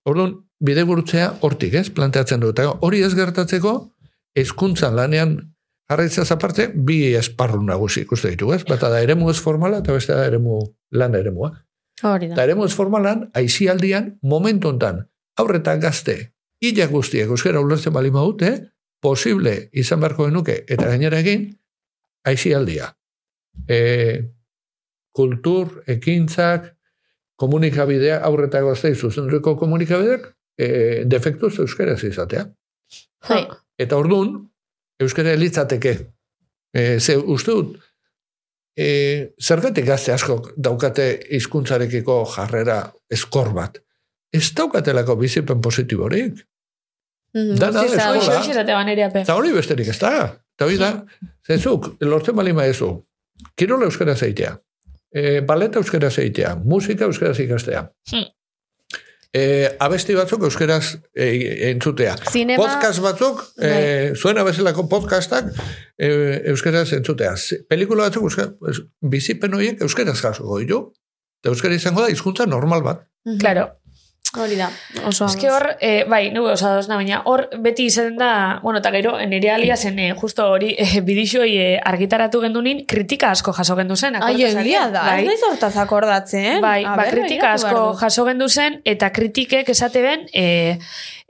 Orduan, bide hortik, ez, planteatzen dut. Hori ez gertatzeko, hezkuntzan lanean jarraitzaz aparte, bi esparru nagusi ikuste ditu, ez? Bata da eremu ez formala eta beste da eremu lan eremua. Hori da. Eta eremu ez formalan, aizialdian, momentu hontan, aurretan gazte, hilak guztiek euskara ulertzen bali maute, posible izan beharko genuke, eta gainera egin, aizialdia. E, kultur, ekintzak, komunikabidea, aurreta gaztei zuzenduriko komunikabideak, e, defektuz euskaraz izatea. Bai. Eta orduan, euskara elitzateke. E, ze uste dut, e, zergatik gazte asko daukate hizkuntzarekiko jarrera eskor bat. Ez daukatelako bizipen positiborik. Eskola. hoxe esate banere ape. Eta hori besterik ez da. Eta hori da, zezuk, lortzen bali maezu, kirola euskara zeitea, e, baleta euskara zeitea, musika euskara ikastea. Hmm. E, abesti batzuk euskaraz e, entzutea. Zinema- Podcast batzuk, e, Bai. zuen abezalako podcastak e, euskaraz entzutea. Pelikula batzuk euskara, pues, bizipen horiek euskaraz jasoko ditu. Euskara izango da hizkuntza normal bat. Claro. Hori da. Oso Ez que hor, eh, bai, nugu osa dozna, baina hor beti izaten da, bueno, eta gero, nire alia zen, eh, justo hori, eh, [LAUGHS] bidixoi eh, argitaratu gendunin, kritika asko jaso gendu zen. Ai, egia da, Bai. ez naiz hortaz akordatzen. Bai, A ba, ber, kritika asko jaso gendu zen, eta kritikek esate ben, e,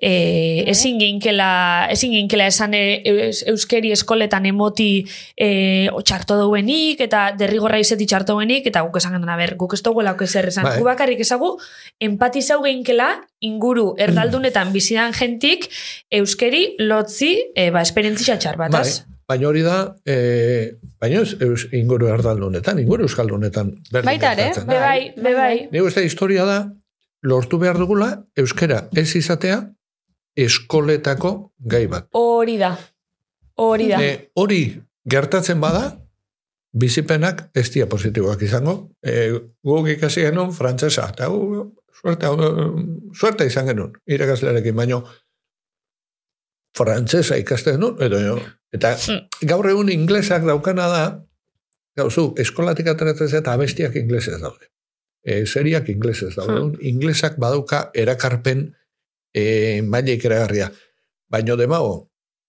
e, ezin ginkela, ezin ginkela esan e, eus, euskeri eskoletan emoti e, txarto dauenik, eta derrigorra izeti txarto dauenik, eta guk esan genduna, ber, guk ez dugu lauk ezer esan. Bai. Gu bakarrik ezagu, empatizau ginkela, inguru erdaldunetan bizidan jentik, euskeri lotzi, e, ba, esperientzia txar bat, Bai, baina hori da, e, baina ez eus, inguru erdaldunetan, inguru euskaldunetan. Baita ere, gertatzen da. Be bai, bai. Nik uste historia da, lortu behar dugula, euskera ez izatea, eskoletako gai bat. Hori da. Hori da. E, hori gertatzen bada, bizipenak ez dira positiboak izango. E, guk ikasi genuen frantzesa, eta gu, suerte, suerte izan genuen, irakaslearekin, baino frantzesa ikasten genuen, edo jo. Eta gaur egun inglesak daukana da, gauzu, eskolatik ateratzen zeta abestiak inglesez daude. E, seriak inglesez daude. Hmm. Inglesak badauka erakarpen e, maila ikeragarria. Baino demago,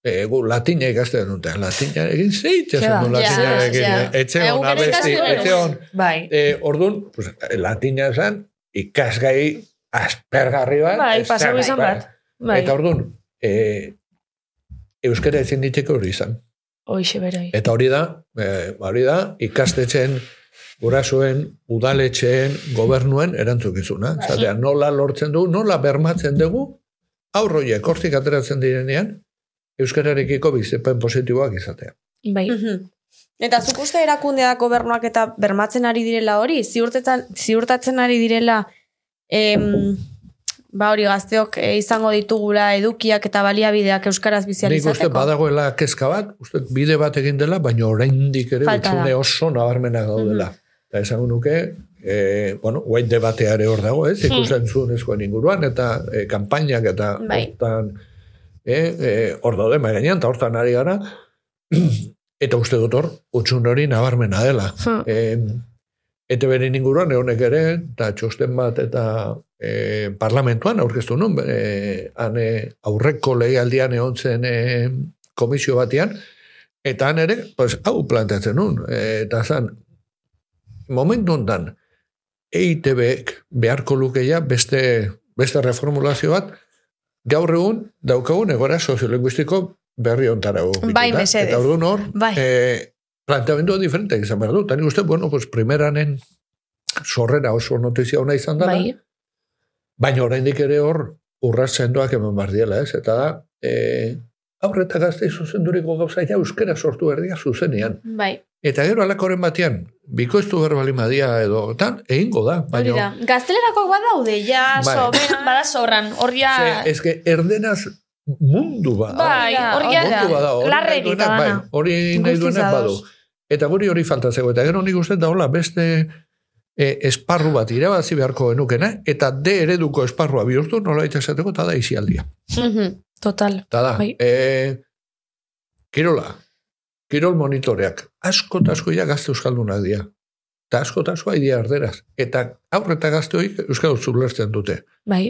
e, gu latina ikasten dute, latina egin zeitzen Ke ba, zen du ja, latinarekin. ja. Etxe Eh, hon, guk ere abesti, ikasi dugu. etxe hon. Bai. E, orduan, pues, latina esan, ikasgai aspergarri bat. Bai, pasau izan bai. bat. Bai. Eta orduan, e, euskara ezin diteko hori izan. Hoixe berai. Eta hori da, e, hori da, ikastetxen, gurasoen, udaletxeen, gobernuen erantzukizuna. Zatea, nola lortzen dugu, nola bermatzen dugu, aurroiek hortik ateratzen direnean, euskararekiko bizipen positiboak izatea. Bai. Eta zuk uste erakundeak gobernuak eta bermatzen ari direla hori, ziurtetan, ziurtatzen ari direla em, ba hori gazteok e, izango ditugula edukiak eta baliabideak euskaraz Nik uste bizializateko. badagoela kezka bat, uste bide bat egin dela, baina oraindik ere Falta da. utxune oso nabarmenak daudela. Eta esango nuke, e, bueno, guain debatea ere hor dago, ez? Ikusten zuen eskoen inguruan, eta e, kanpainak eta Bai. hortan, e, e, hor daude, mai gainean, eta hortan ari gara, [CLEARS THROAT] eta uste dut hor, utxun hori nabarmena dela. Hmm. E, Ete beren inguruan, ehonek ere, eta txosten bat, eta e, parlamentuan aurkeztu nun, e, ane aurreko lehialdian egon zen e, komisio batean, eta han ere, pues, hau planteatzen nun, e, eta zan, momentu hontan, EITB beharko lukeia beste, beste reformulazio bat, gaur egun daukagun egora soziolinguistiko berri ontara Bai, mesedez. Eta orduan hor, Bai. eh, planteamendu diferente izan behar du. Tani uste, bueno, pues primeranen sorrera oso notizia ona izan dela, Bai. baina oraindik ere hor urratzendoak eman behar diela, ez? Eta da, e, aurreta gazte zuzenduriko gauza ja euskera sortu berdia zuzenean. Bai, Eta gero alakoren batean, bikoiztu berbali madia edo, tan, egingo da. hori da. Baina, Gaztelerako badaude, ja, Bai. sobera. Bada sobran, hor ja... Ze, ez que erdenaz mundu bat. Bai, hori da. larre egita bai, hori nahi duenak badu. Eta guri hori falta zego, eta gero nik uste da hola beste e, esparru bat irabazi beharko genukena, eta de ereduko esparrua bihurtu nola esateko, eta da isialdia. Mhm. Total. Eta da, Bai. e, kirola, kirol monitoreak, asko eta asko ja gazte euskaldunak dira. Eta asko eta asko dira erderaz. Eta aurreta gazte hoik euskal zulertzen dute. Bai.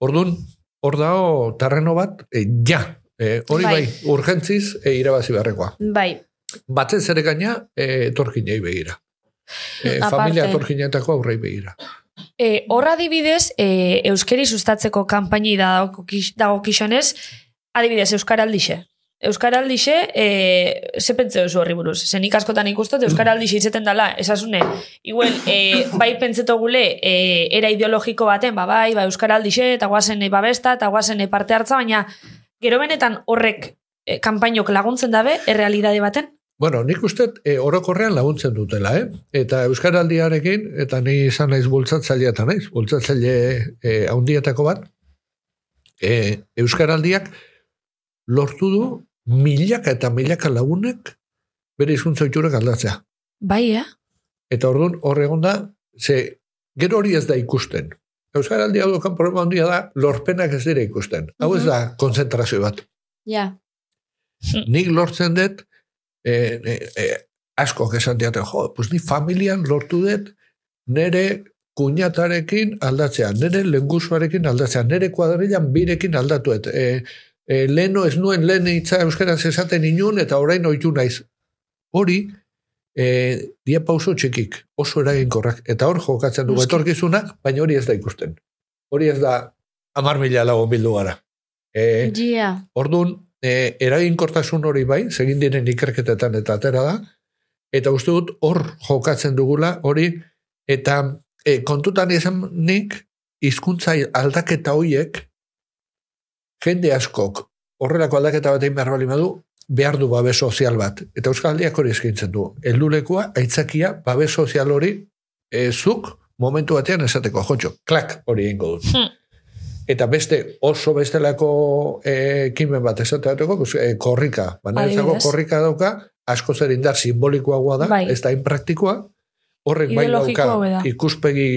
Orduan, hor dago terreno bat, e, ja, e, hori bai, Bai. urgentziz e, irabazi beharrekoa. Bai, Batez ere gaina, e, etorkinei begira. E, Aparte. familia etorkinetako aurrei begira. E, horra adibidez, e, euskeri sustatzeko kanpaini dago, dago kixonez, adibidez, Euskaraldixe. Euskaraldixe, e, ze pentsa duzu horri buruz? Zen nik askotan ikustot, Euskaraldixe itzeten dala, esasune, igual, e, bai pentseto gule, e, era ideologiko baten, ba, bai, ba, Euskaraldixe, eta guazen babesta, eta guazen parte hartza, baina, gero benetan horrek e, kanpainok laguntzen dabe, errealidade baten? Bueno, nik uste e, orokorrean laguntzen dutela, eh? Eta Euskaraldiarekin, eta ni izan naiz bultzatzailea eta naiz, bultzatzaile e, haundietako bat, e, Euskaraldiak lortu du milaka eta milaka lagunek bere hizkuntza ohiturek aldatzea. Bai, eh? Eta orduan hor egon da, ze gero hori ez da ikusten. Euskaraldia dukan problema handia da, lorpenak ez dira ikusten. Hau ez da konzentrazio bat. ja. Nik lortzen dut, e, e, e, asko esan diaten, jo, pues ni familian lortu dut nere kuñatarekin aldatzea, nere lengusuarekin aldatzea, nere kuadrilan birekin aldatuet. E, e, leno ez nuen lehen hitza euskaraz esaten inun, eta orain oitu naiz. Hori, e, dia pauso txikik, oso eraginkorrak, eta hor jokatzen dugu Noski. etorkizuna, baina hori ez da ikusten. Hori ez da amar mila lagun bildu gara. E, Ja. Orduan, e, eraginkortasun hori bai, segin diren ikerketetan eta atera da, eta uste dut hor jokatzen dugula hori, eta e, kontutan izan nik, hizkuntza aldaketa hoiek, jende askok, horrelako aldaketa bat egin behar bali badu, behar du babes sozial bat. Eta Euskal Aldiak hori eskaintzen du. Eldulekua, aitzakia, babes sozial hori, e, zuk, momentu batean esateko, jotxo, klak hori egingo dut. Hmm. Eta beste oso bestelako eh, ekimen bat esateko, pues, eh, korrika. Baina Adibidez. korrika dauka, asko zer indar simbolikoagoa da, Bai. ez da inpraktikoa, horrek bai dauka hobe da. ikuspegi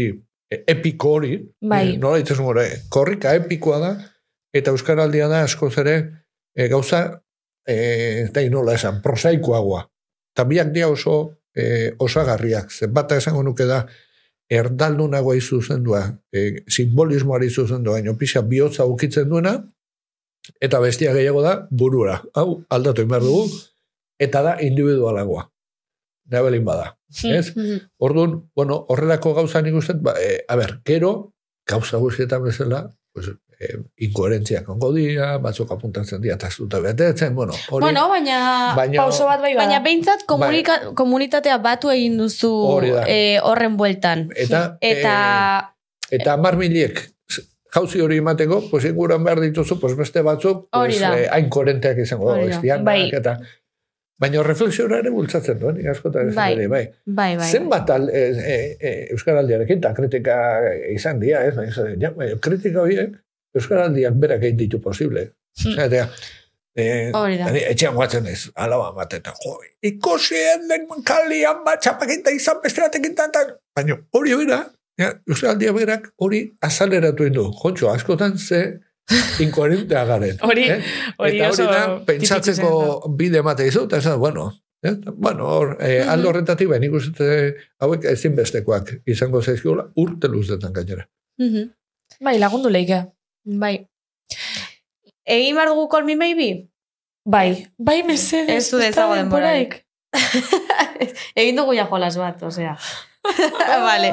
epiko hori, Bai. nola ditzen korrika epikoa da, eta Euskaraldia da asko ere eh, gauza, eh, da nola esan, prosaikoagoa. Eta biak dia oso eh, osagarriak, zen bata esango nuke da, erdaldunagoa izuzendua, e, simbolismoari izuzendua, baina pixa bihotza ukitzen duena, eta bestia gehiago da, burura. Hau, aldatu egin behar dugu, eta da individualagoa. Nabelin bada. Ez? Mhm. Orduan, bueno, horrelako gauza nik uste, ba, e, a ber, gero, gauza guztietan bezala, pues, e, inkoherentziak ongo dira, batzuk apuntatzen dira, eta ez dute betetzen, bueno, hori, Bueno, baina... baina, Pauso bat bai bada. Baina behintzat komunika, komunitatea batu egin duzu eh, horren bueltan. eta, Eta... e, eta mar miliek, jauzi hori emateko, pues inguran behar dituzu, pues beste batzuk, Hori pues, eh, hain koherenteak izango Hori da, da. estianak, Bai. eta Baina reflexiora ere bultzatzen duen, askotan esan Bai. ere, bai. Bai, bai. Zenbat al, e, e, e, Euskaraldiarekin, eta kritika izan dira, ez? Baina, ja, kritika horiek, Euskaraldiak berak egin ditu posible. Hmm. Zatea, e, da. ni etxean guatzen ez, alaba mateta, jo, ikusien den kalian bat txapakinta izan beste batekin tantan, baina hori bera, ja, Euskaraldia berak hori azaleratu egin du. Jontxo, askotan ze inkoherentea garen. [LAUGHS] Hori- eh? hori Eta hori da, pentsatzeko bide emate izu, eta esan, bueno, eh? bueno, hor, eh, Mhm. aldo horretatik, baina nik uste hauek ezinbestekoak izango zaizkiola urte luzetan gainera. Mhm. Bai, lagundu leike. Bai. Egin behar dugu call me maybe? Bai, bai mesedez. Ez du dezago denborarik. [LAUGHS] Egin dugu ja jolas bat, osea. [LAUGHS] vale.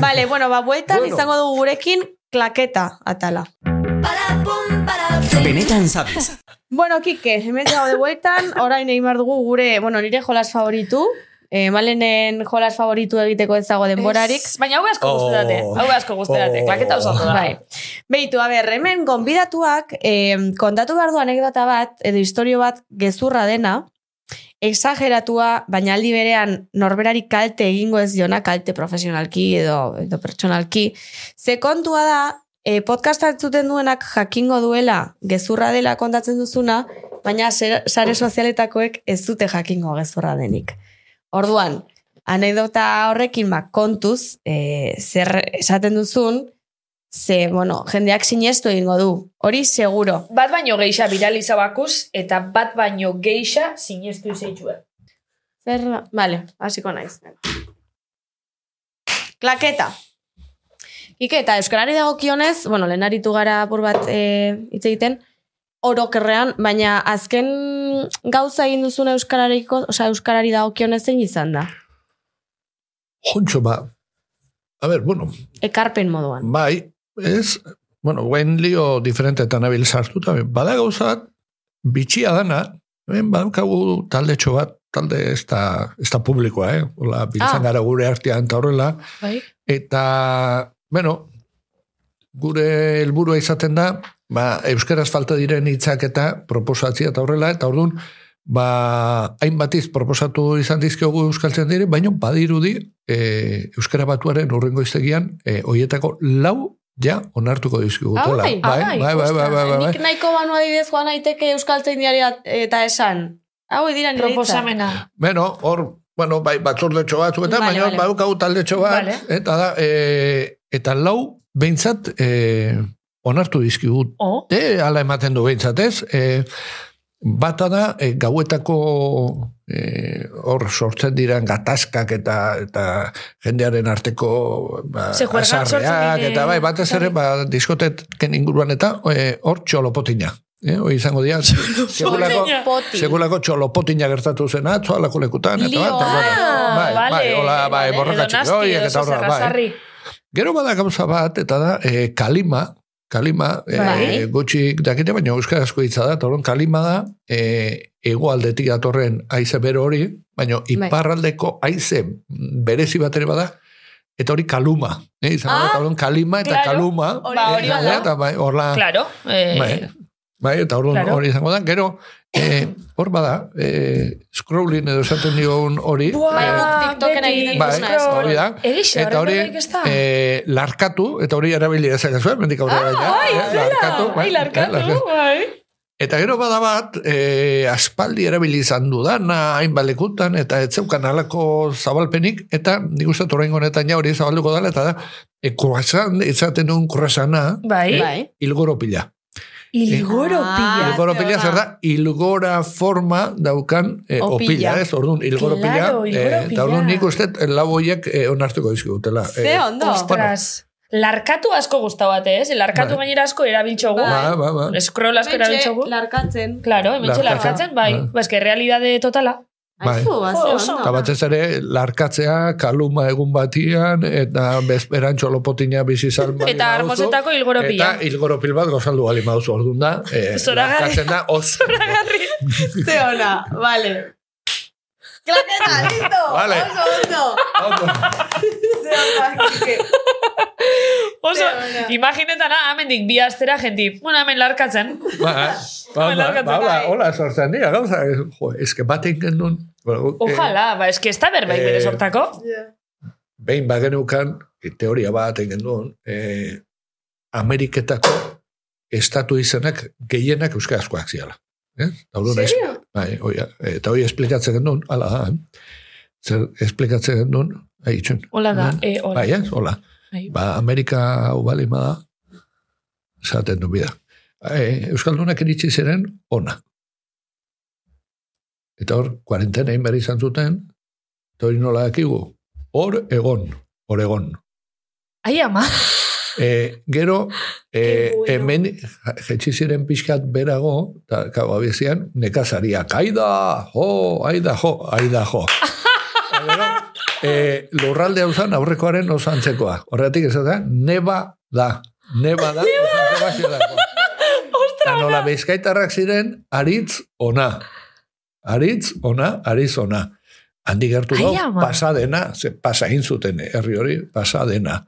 Vale, bueno, ba, bueltan Bueno. izango dugu gurekin klaketa atala. Benetan sabes. Bueno, Kike, hemen dago de bueltan, orain egin behar dugu gure, bueno, nire jolas favoritu, eh, malenen jolas favoritu egiteko ez dago denborarik. Ez, Baina hau asko guztetate. Oh. Hau asko guztetate. Oh. Klaketa oso da. Bai. Beitu, a ber, hemen gonbidatuak eh, kontatu behar du anekdota bat, edo historio bat gezurra dena, exageratua, baina aldi berean norberari kalte egingo ez diona, kalte profesionalki edo, edo pertsonalki. Ze kontua da, e, podcasta entzuten duenak jakingo duela gezurra dela kontatzen duzuna, baina sare sozialetakoek ez dute jakingo gezurra denik. Orduan, anekdota horrekin ba, kontuz, e, zer esaten duzun, ze, bueno, jendeak sinestu egingo du. Hori seguro. Bat baino geixa viraliza bakuz, eta bat baino geixa sinestu izaitxue. Zer, vale, hasiko naiz. Klaketa. Ike, eta Euskarari dagokionez, bueno, lehen aritu gara apur bat e, hitz egiten, orokerrean, baina azken gauza egin duzun Euskarariko, osea, Euskarari dagokionez zein izan da? Jontxo, ba, a ber, bueno, Ekarpen moduan. bai, ez, bueno, guen lio diferentetan nabil sartuta, bada gauza bat, bitxia dana, ben, badaukagu talde bat, talde ez da, ez da publikoa, eh? Ola, biltzen Ah. gara gure artean eta horrela, Bai? Eta, bueno, gure helburua izaten da, ba, euskaraz falta diren hitzak eta proposatzia eta horrela, eta orduan, ba, hainbatiz proposatu izan dizkiogu euskaltzen dire, baina badirudi e, euskara batuaren urrengo iztegian, e, oietako lau ja onartuko dizkigutela. Ah, bai? bai, bai, bai, bai, bai, bai, bai, Nik nahiko banu adibidez joan naiteke Euskaltzen diari eta esan. Hau dira nire. Proposamena. Bueno, hor, bueno, bai, batzordetxo batzuk eta, Vale, baina vale. badaukagu taldetxo bat, Vale. eta da, e, eta lau, behintzat, e, onartu dizkigut Oh, E, ala ematen du behintzat ez. E, bata da, e, gauetako e, hor sortzen diren gatazkak eta eta jendearen arteko ba, azarreak, eta bai, batez ere, ba, diskoteken inguruan eta e, hor txolopotina. E, hoi izango dira, [LAUGHS] segulako, Poti. segulako txolopotina gertatu zen atzo, alako lekutan, eta bat, ah, bai, vale, bai, hola, bai, vale. borroka Edo nasti, txikioiek, edo eta horra, bai. Gero bada gauza bat, eta da, e, kalima, kalima, Bai. e, gutxik dakite, baina euskarazko hitza da, orduan kalima da, e, egoaldetik datorren haize bero hori, baina Bai. iparraldeko haize berezi bat ere bada, eta hori kaluma. Eh, izango da, Ah, orduan kalima eta claro. kaluma. Hori Ba, eh, hori izango bada. da, eta bai. Eh, bai, bai, eta orduan Claro. hori izango da, gero, e, hor bada, e, scrolling edo esaten dion hori, Buah, Bai, e, guk TikToken egiten Bai, hori da. Egixe, Eta hori, da. eh, larkatu, eta hori erabili dezakezu, mendik aurrera gaina. Ai, eh, larkatu, bai, ai, eh, larkatu, bai. Eta gero bada bat, eh, aspaldi erabili izan dudana, hainbat lekutan, eta ez zeukan halako zabalpenik, eta nik uste torrengo honetan ja hori zabalduko dela, eta da, e, croissant, izaten duen croissana, Bai. Bai. ilgoro pila. Ilgoro Ah, pila. Ilgoro ze pila ona. zer da, ilgora forma daukan e, Opila. opila, ez? Orduan, ilgoro Claro, pila. ilgoro eh, eta orduan nik uste lau hoiek eh, onartuko dizkigutela. Ze ondo. Ostras. Larkatu asko guztau bate, ez? Larkatu Bai. gainera asko erabiltxogu. Ba, ba, ba. Scroll asko erabiltxogu. larkatzen. Claro, hemen Larkatzen. larkatzen, bai. Bai. Ba, eske, realidade totala. Bai. Aizu, ba, batez ere, larkatzea, kaluma egun batian, eta bezperan txolopotina bizi salma. Eta armosetako ilgoro pila. Eta ilgoropil bat gozaldu gali mauzu orduan da. Eh, Zoragarri. larkatzen da, oso. Ze ona, vale. Klaketa, listo. Vale. Oso. Ze ona, Kike. Oso, Ze ona. imaginetana, amendik bi astera jenti, bueno, hemen larkatzen. Ba, ba, ba, ba, hola, bai. hola, sortzen dira, gauza. eh, Jo, eske baten genuen. Bueno, eh, Ojalá, ba, eske ez da berbait eh, bere sortako. behin bagenukan, e, teoria bat egin duen, e, Ameriketako estatu izenak gehienak euskarazkoak ziala. Eh? Serio? Bai, oia, eta hoi esplikatzen genuen, ala da, eh? zer esplikatzen genuen, ahi, itxun. Hola da, e, hola. Bai, ez, hola. Bai. Ba, Amerika hau bali da, zaten du bida. E, Euskaldunak iritsi ziren, ona. Eta hor, kuarentena inberi izan zuten, eta hori nola dakigu, hor egon, hor egon. Ai, ama. E, gero, e, hemen jetxi ziren pixkat berago, eta kau abizian, nekazariak, aida, jo, aida, jo, aida, jo. [LAUGHS] Gero, e, lurralde hau zan aurrekoaren osantzekoa. Horregatik ez da, neba da. Neba da, osantzekoa zirako. [LAUGHS] Eta nola bizkaitarrak ziren, aritz ona. Aritz ona, aritz ona. Handi gertu ama. pasadena, ze pasa egin zuten herri hori, pasadena.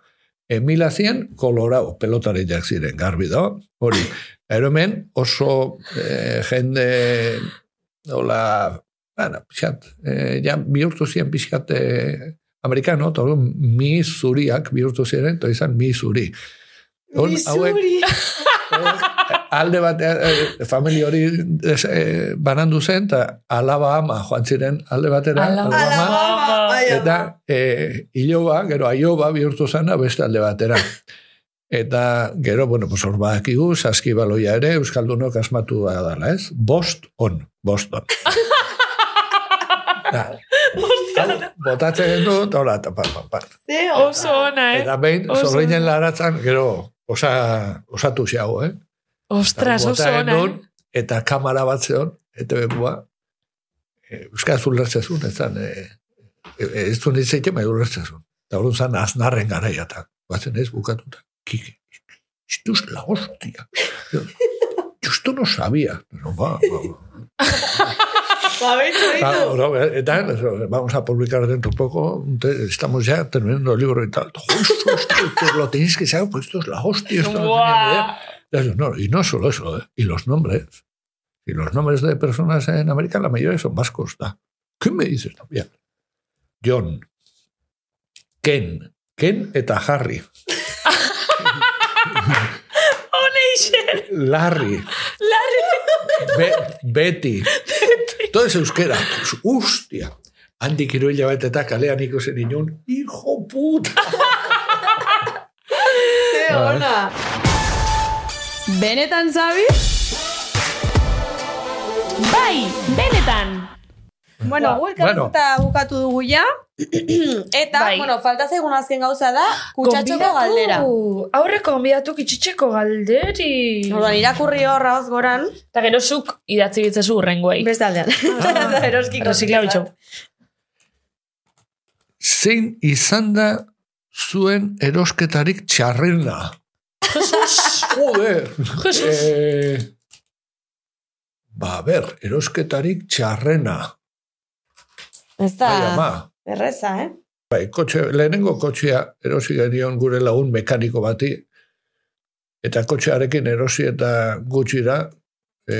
Emilazien kolorau, pelotariak ziren, garbi da, hori. Eromen oso eh, jende, hola, bueno, pixat, eh, ja bihurtu ziren pixkat eh, amerikano, eta mi zuriak bihurtu ziren, eta izan mi zuri. Hauek, hauek, [LAUGHS] alde bat, eh, familia hori eh, banandu zen, eta alaba ama joan ziren alde batera, Alaba. ama, eta eh, iloba, gero aioba bihurtu zana beste alde batera. [LAUGHS] Eta gero, bueno, pues hor badakigu, saskibaloia ere, Euskaldunok asmatu da dela, ez? Bost on, bost on. [LAUGHS] Da. Botatzen dut, hola, eta pa, pa, pa. Oso ona, eh? Eta behin, zorrinen ona. laratzen, gero, osa, osatu xago, eh? Ostras, oso ona, eh? Eta kamara bat zeon, eta bekua, e, Euskaz ulertzezun, ez zan, e, e, ez zuen ditzeite, mai ulertzezun. Eta hori zan, aznarren garaia, eta batzen ez bukatuta, kike, esto es la hostia. Yo, yo esto no sabía. Pero, va, va, va. [LAUGHS] Claro, no, eta, eso, vamos a publicar dentro de poco, estamos ya terminando el libro y tal. Justo, esto, esto lo tenéis que saber, pues esto es la hostia. Esto no y no solo eso, ¿eh? y los nombres. Y los nombres de personas en América, la mayoría son vascos. ¿da? ¿Qué me dices también? John, Ken, Ken eta Harry, [LAUGHS] Oneixe. Larry, Be- Betty, todo es euskera. Pues, hostia. Handik hiru hilabete eta kalean ikusen inun, hijo puta. [LAUGHS] Ze ona. Benetan zabi? Bai, benetan. Bueno, gu elkarrizketa bukatu dugu ja. [CLEARS THROAT] Eta, Bai. bueno, falta zaigun azken gauza da, kutsatxoko galdera. Aurreko gonbidatu kitxitxeko galderi. Orduan, irakurri hor raoz goran, Eta gero zuk idatzi bitzezu urrengoei. beste aldean. [LAUGHS] Eta eroskiko. Zein izan da zuen erosketarik txarrena? Joder! Jesus. Eh, ba, ber, erosketarik txarrena. Ez da, erreza, eh? Bai, kotxe, lehenengo kotxea erosi genion gure lagun mekaniko bati, eta kotxearekin erosi eta gutxira, e,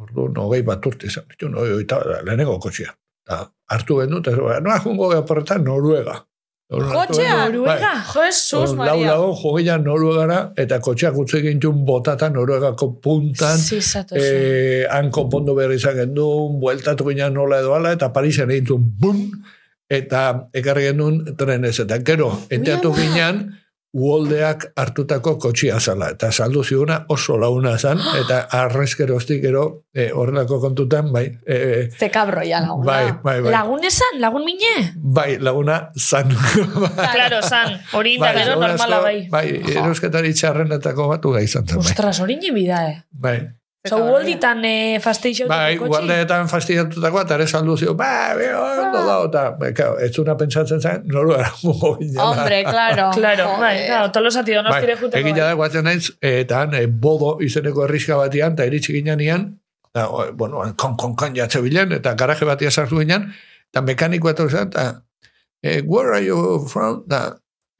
ordu, hogei bat urte izan, ditu, no, lehenengo kotxea. Ta, hartu bendu, eta no, no, jungo geha Noruega. Kotxea? genuen, Noruega? bai. Jesus, Orduan, Lau Maria. lago, jogeian Noruegara, eta kotxeak utzi gintun botata Noruegako puntan, Zizatu zen. eh, han konpondu behar izan gendun, bueltatu ginen nola edo ala, eta Parisen egin zuen, bum, eta ekarri gendun trenez, eta gero, enteatu ginen, uoldeak hartutako kotxia zala, eta saldu ziuna oso launa zan, [GASPS] eta arrezkeroztik gero, eh, horrelako kontutan, bai, eh, Ze kabro ya laguna. bai, bai, bai, Lagun esan, lagun mine? bai, laguna zan. [LAUGHS] Claro, san. Hori da gero lagun normala bai. Bai, erosketari txarrenetako batu gai izan zen, bai. Ostras, hori bida, eh. bai. Osa, uolditan eh, fasteixo Bai, gualdeetan fastidiatutakoa, eta ere saldu zio, ba, be, ondo da, eta, claro, ez zuna pentsatzen zen, noru era mugo [LAUGHS] ginen. Hombre, claro. [LAUGHS] Claro, bai, claro, tolosati donostire bai, juteko. egina bai. da, guatzen naiz, eta han, eh, bodo izeneko erriska batian, eta iritsi ginen ian, eta, o, bueno, kon, kon, kon jatze bilen, eta garaje batia sartu ginen, eta mekaniko eta zen, eta, eh, where are you from? Da,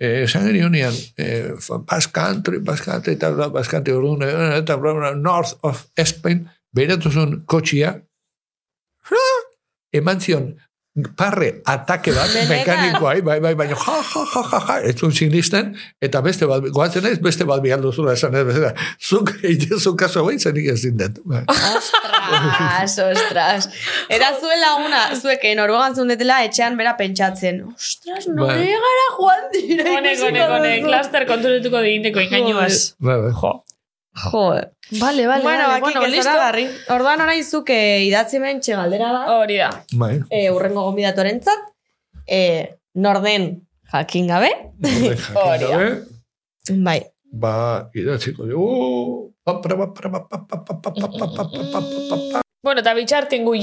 eh, esan genionean, eh, from Basque Country, Basque Country, eta bla, Basque Country, orduan, eh, eta north of Spain, behiratu zuen kotxia, eman zion parre atake bat Benetan? mekanikoai, bai, bai, baina ja, ja, ja, ja, ja, ez zuen sinisten, eta beste bat, goatzen ez, beste bat bialdu zula [LAUGHS] esan ez, bezala, zuk egitezu kaso behin zenik ez zindet. Bai. Ostras, ostras. Eta zuen laguna, zuek eh, Noruegan zundetela etxean bera pentsatzen. Ostras, Bai. Noruegara joan dira. Honek, ikusiko honek, honek, duzu. laster konturetuko digindeko ingainuaz. Bai, bai. Jo. Joder. Vale, vale, bueno, vale. Bueno, aquí bueno, barri. Orduan orain zuk idatzi hemen txegaldera da. Hori da. Bai. Eh, urrengo gonbidatuaren zat. Eh, norden jakin gabe. Hori da. Bai. Ba, idatziko dugu. Bueno, eta bitxartin gu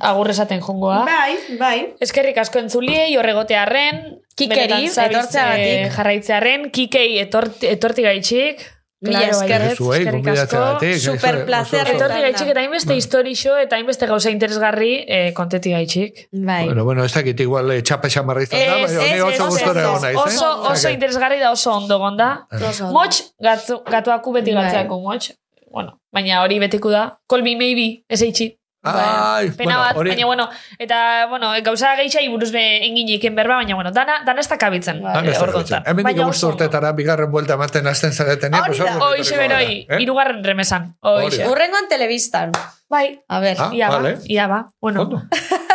agur esaten jongoa. Bai, bai. Eskerrik asko entzuliei, horregotearen. Kikeri, etortzea gatik. Jarraitzearen, kikei etorti gaitxik. Mila Claro, esker. eskerrik asko. gonbidatzeagatik, Super placer. Etorti gaitxik eta hainbeste historixo eta hainbeste gauza interesgarri eh, konteti gaitxik. Bai. Bueno, bueno, ez dakit igual eh, txapa xamarra izan da, baina oso gustora egon naiz, eh? Oso, oso interesgarri da oso ondo gonda. Ondo. Motx, gatu, gatuaku beti Bai. gatzeako motx. Bueno, baina hori betiko da. Call me maybe, ez eitxi. Ai, Pena bueno, bat, baina bueno, eta, bueno, gauza gehiagai buruz be inginiken berba, baina, bueno, dana, dana ez da kabitzen. Han ez eh, da orduan. jotzen. Hemen bost ondo. urtetara bigarren buelta ematen hasten zaretenia. Hori da. Hoixe beroi, Eh? irugarren remesan. Hoixe. Urrengoan telebistan. Bai, A ber. Ah, ia ba, vale. ia ba. Bueno, Ondo. [LAUGHS]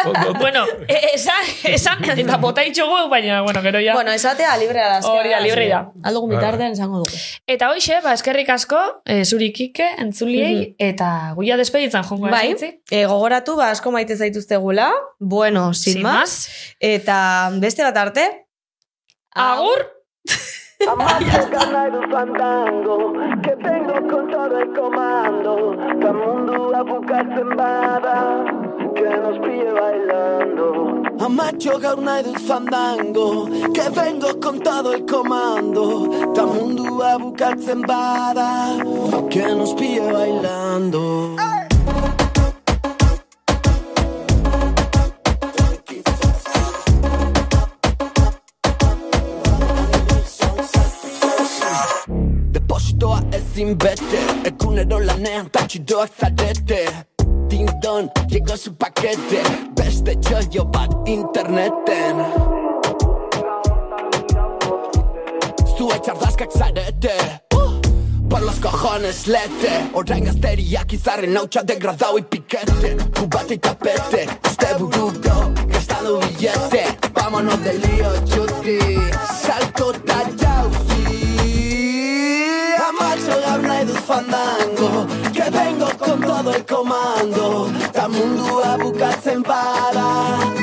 Ondo, ondo. bueno, e- esan, esan, eta bota itxugu, baina, bueno, gero ja. Bueno, esatea librea da. Hori da, libre da. Aldugu bitartean esango dugu. Eta hoxe, ba, eskerrik asko, e, zuri kike, entzuliei, eta guia despeditzen jongo Bai, esaitzi. e, gogoratu, ba, asko maite zaituztegula. Bueno, sin, Sin más. más. Eta beste bat arte. Agur! Amache ganar el fandango Que vengo con todo el comando. Todo mundo a bukatzen bada Que nos pille bailando. Amacho nahi dut fandango Que vengo con todo el comando. Ta mundu bukatzen bada Que nos pille bailando ezin bete Egunero lanean tatxidoak zarete Ding don, llegó su paquete. Beste txoio bat interneten Zue txardazkak zarete uh, Por los cojones lete. Orain gazteriak izarren hautsa degradau piquete. Kubate y tapete Uste buruko Gastando billete. Vámonos del lío chuti. Salto ta La marcha habla e fandango Que vengo con todo el comando. Ta mundua bukatzen bada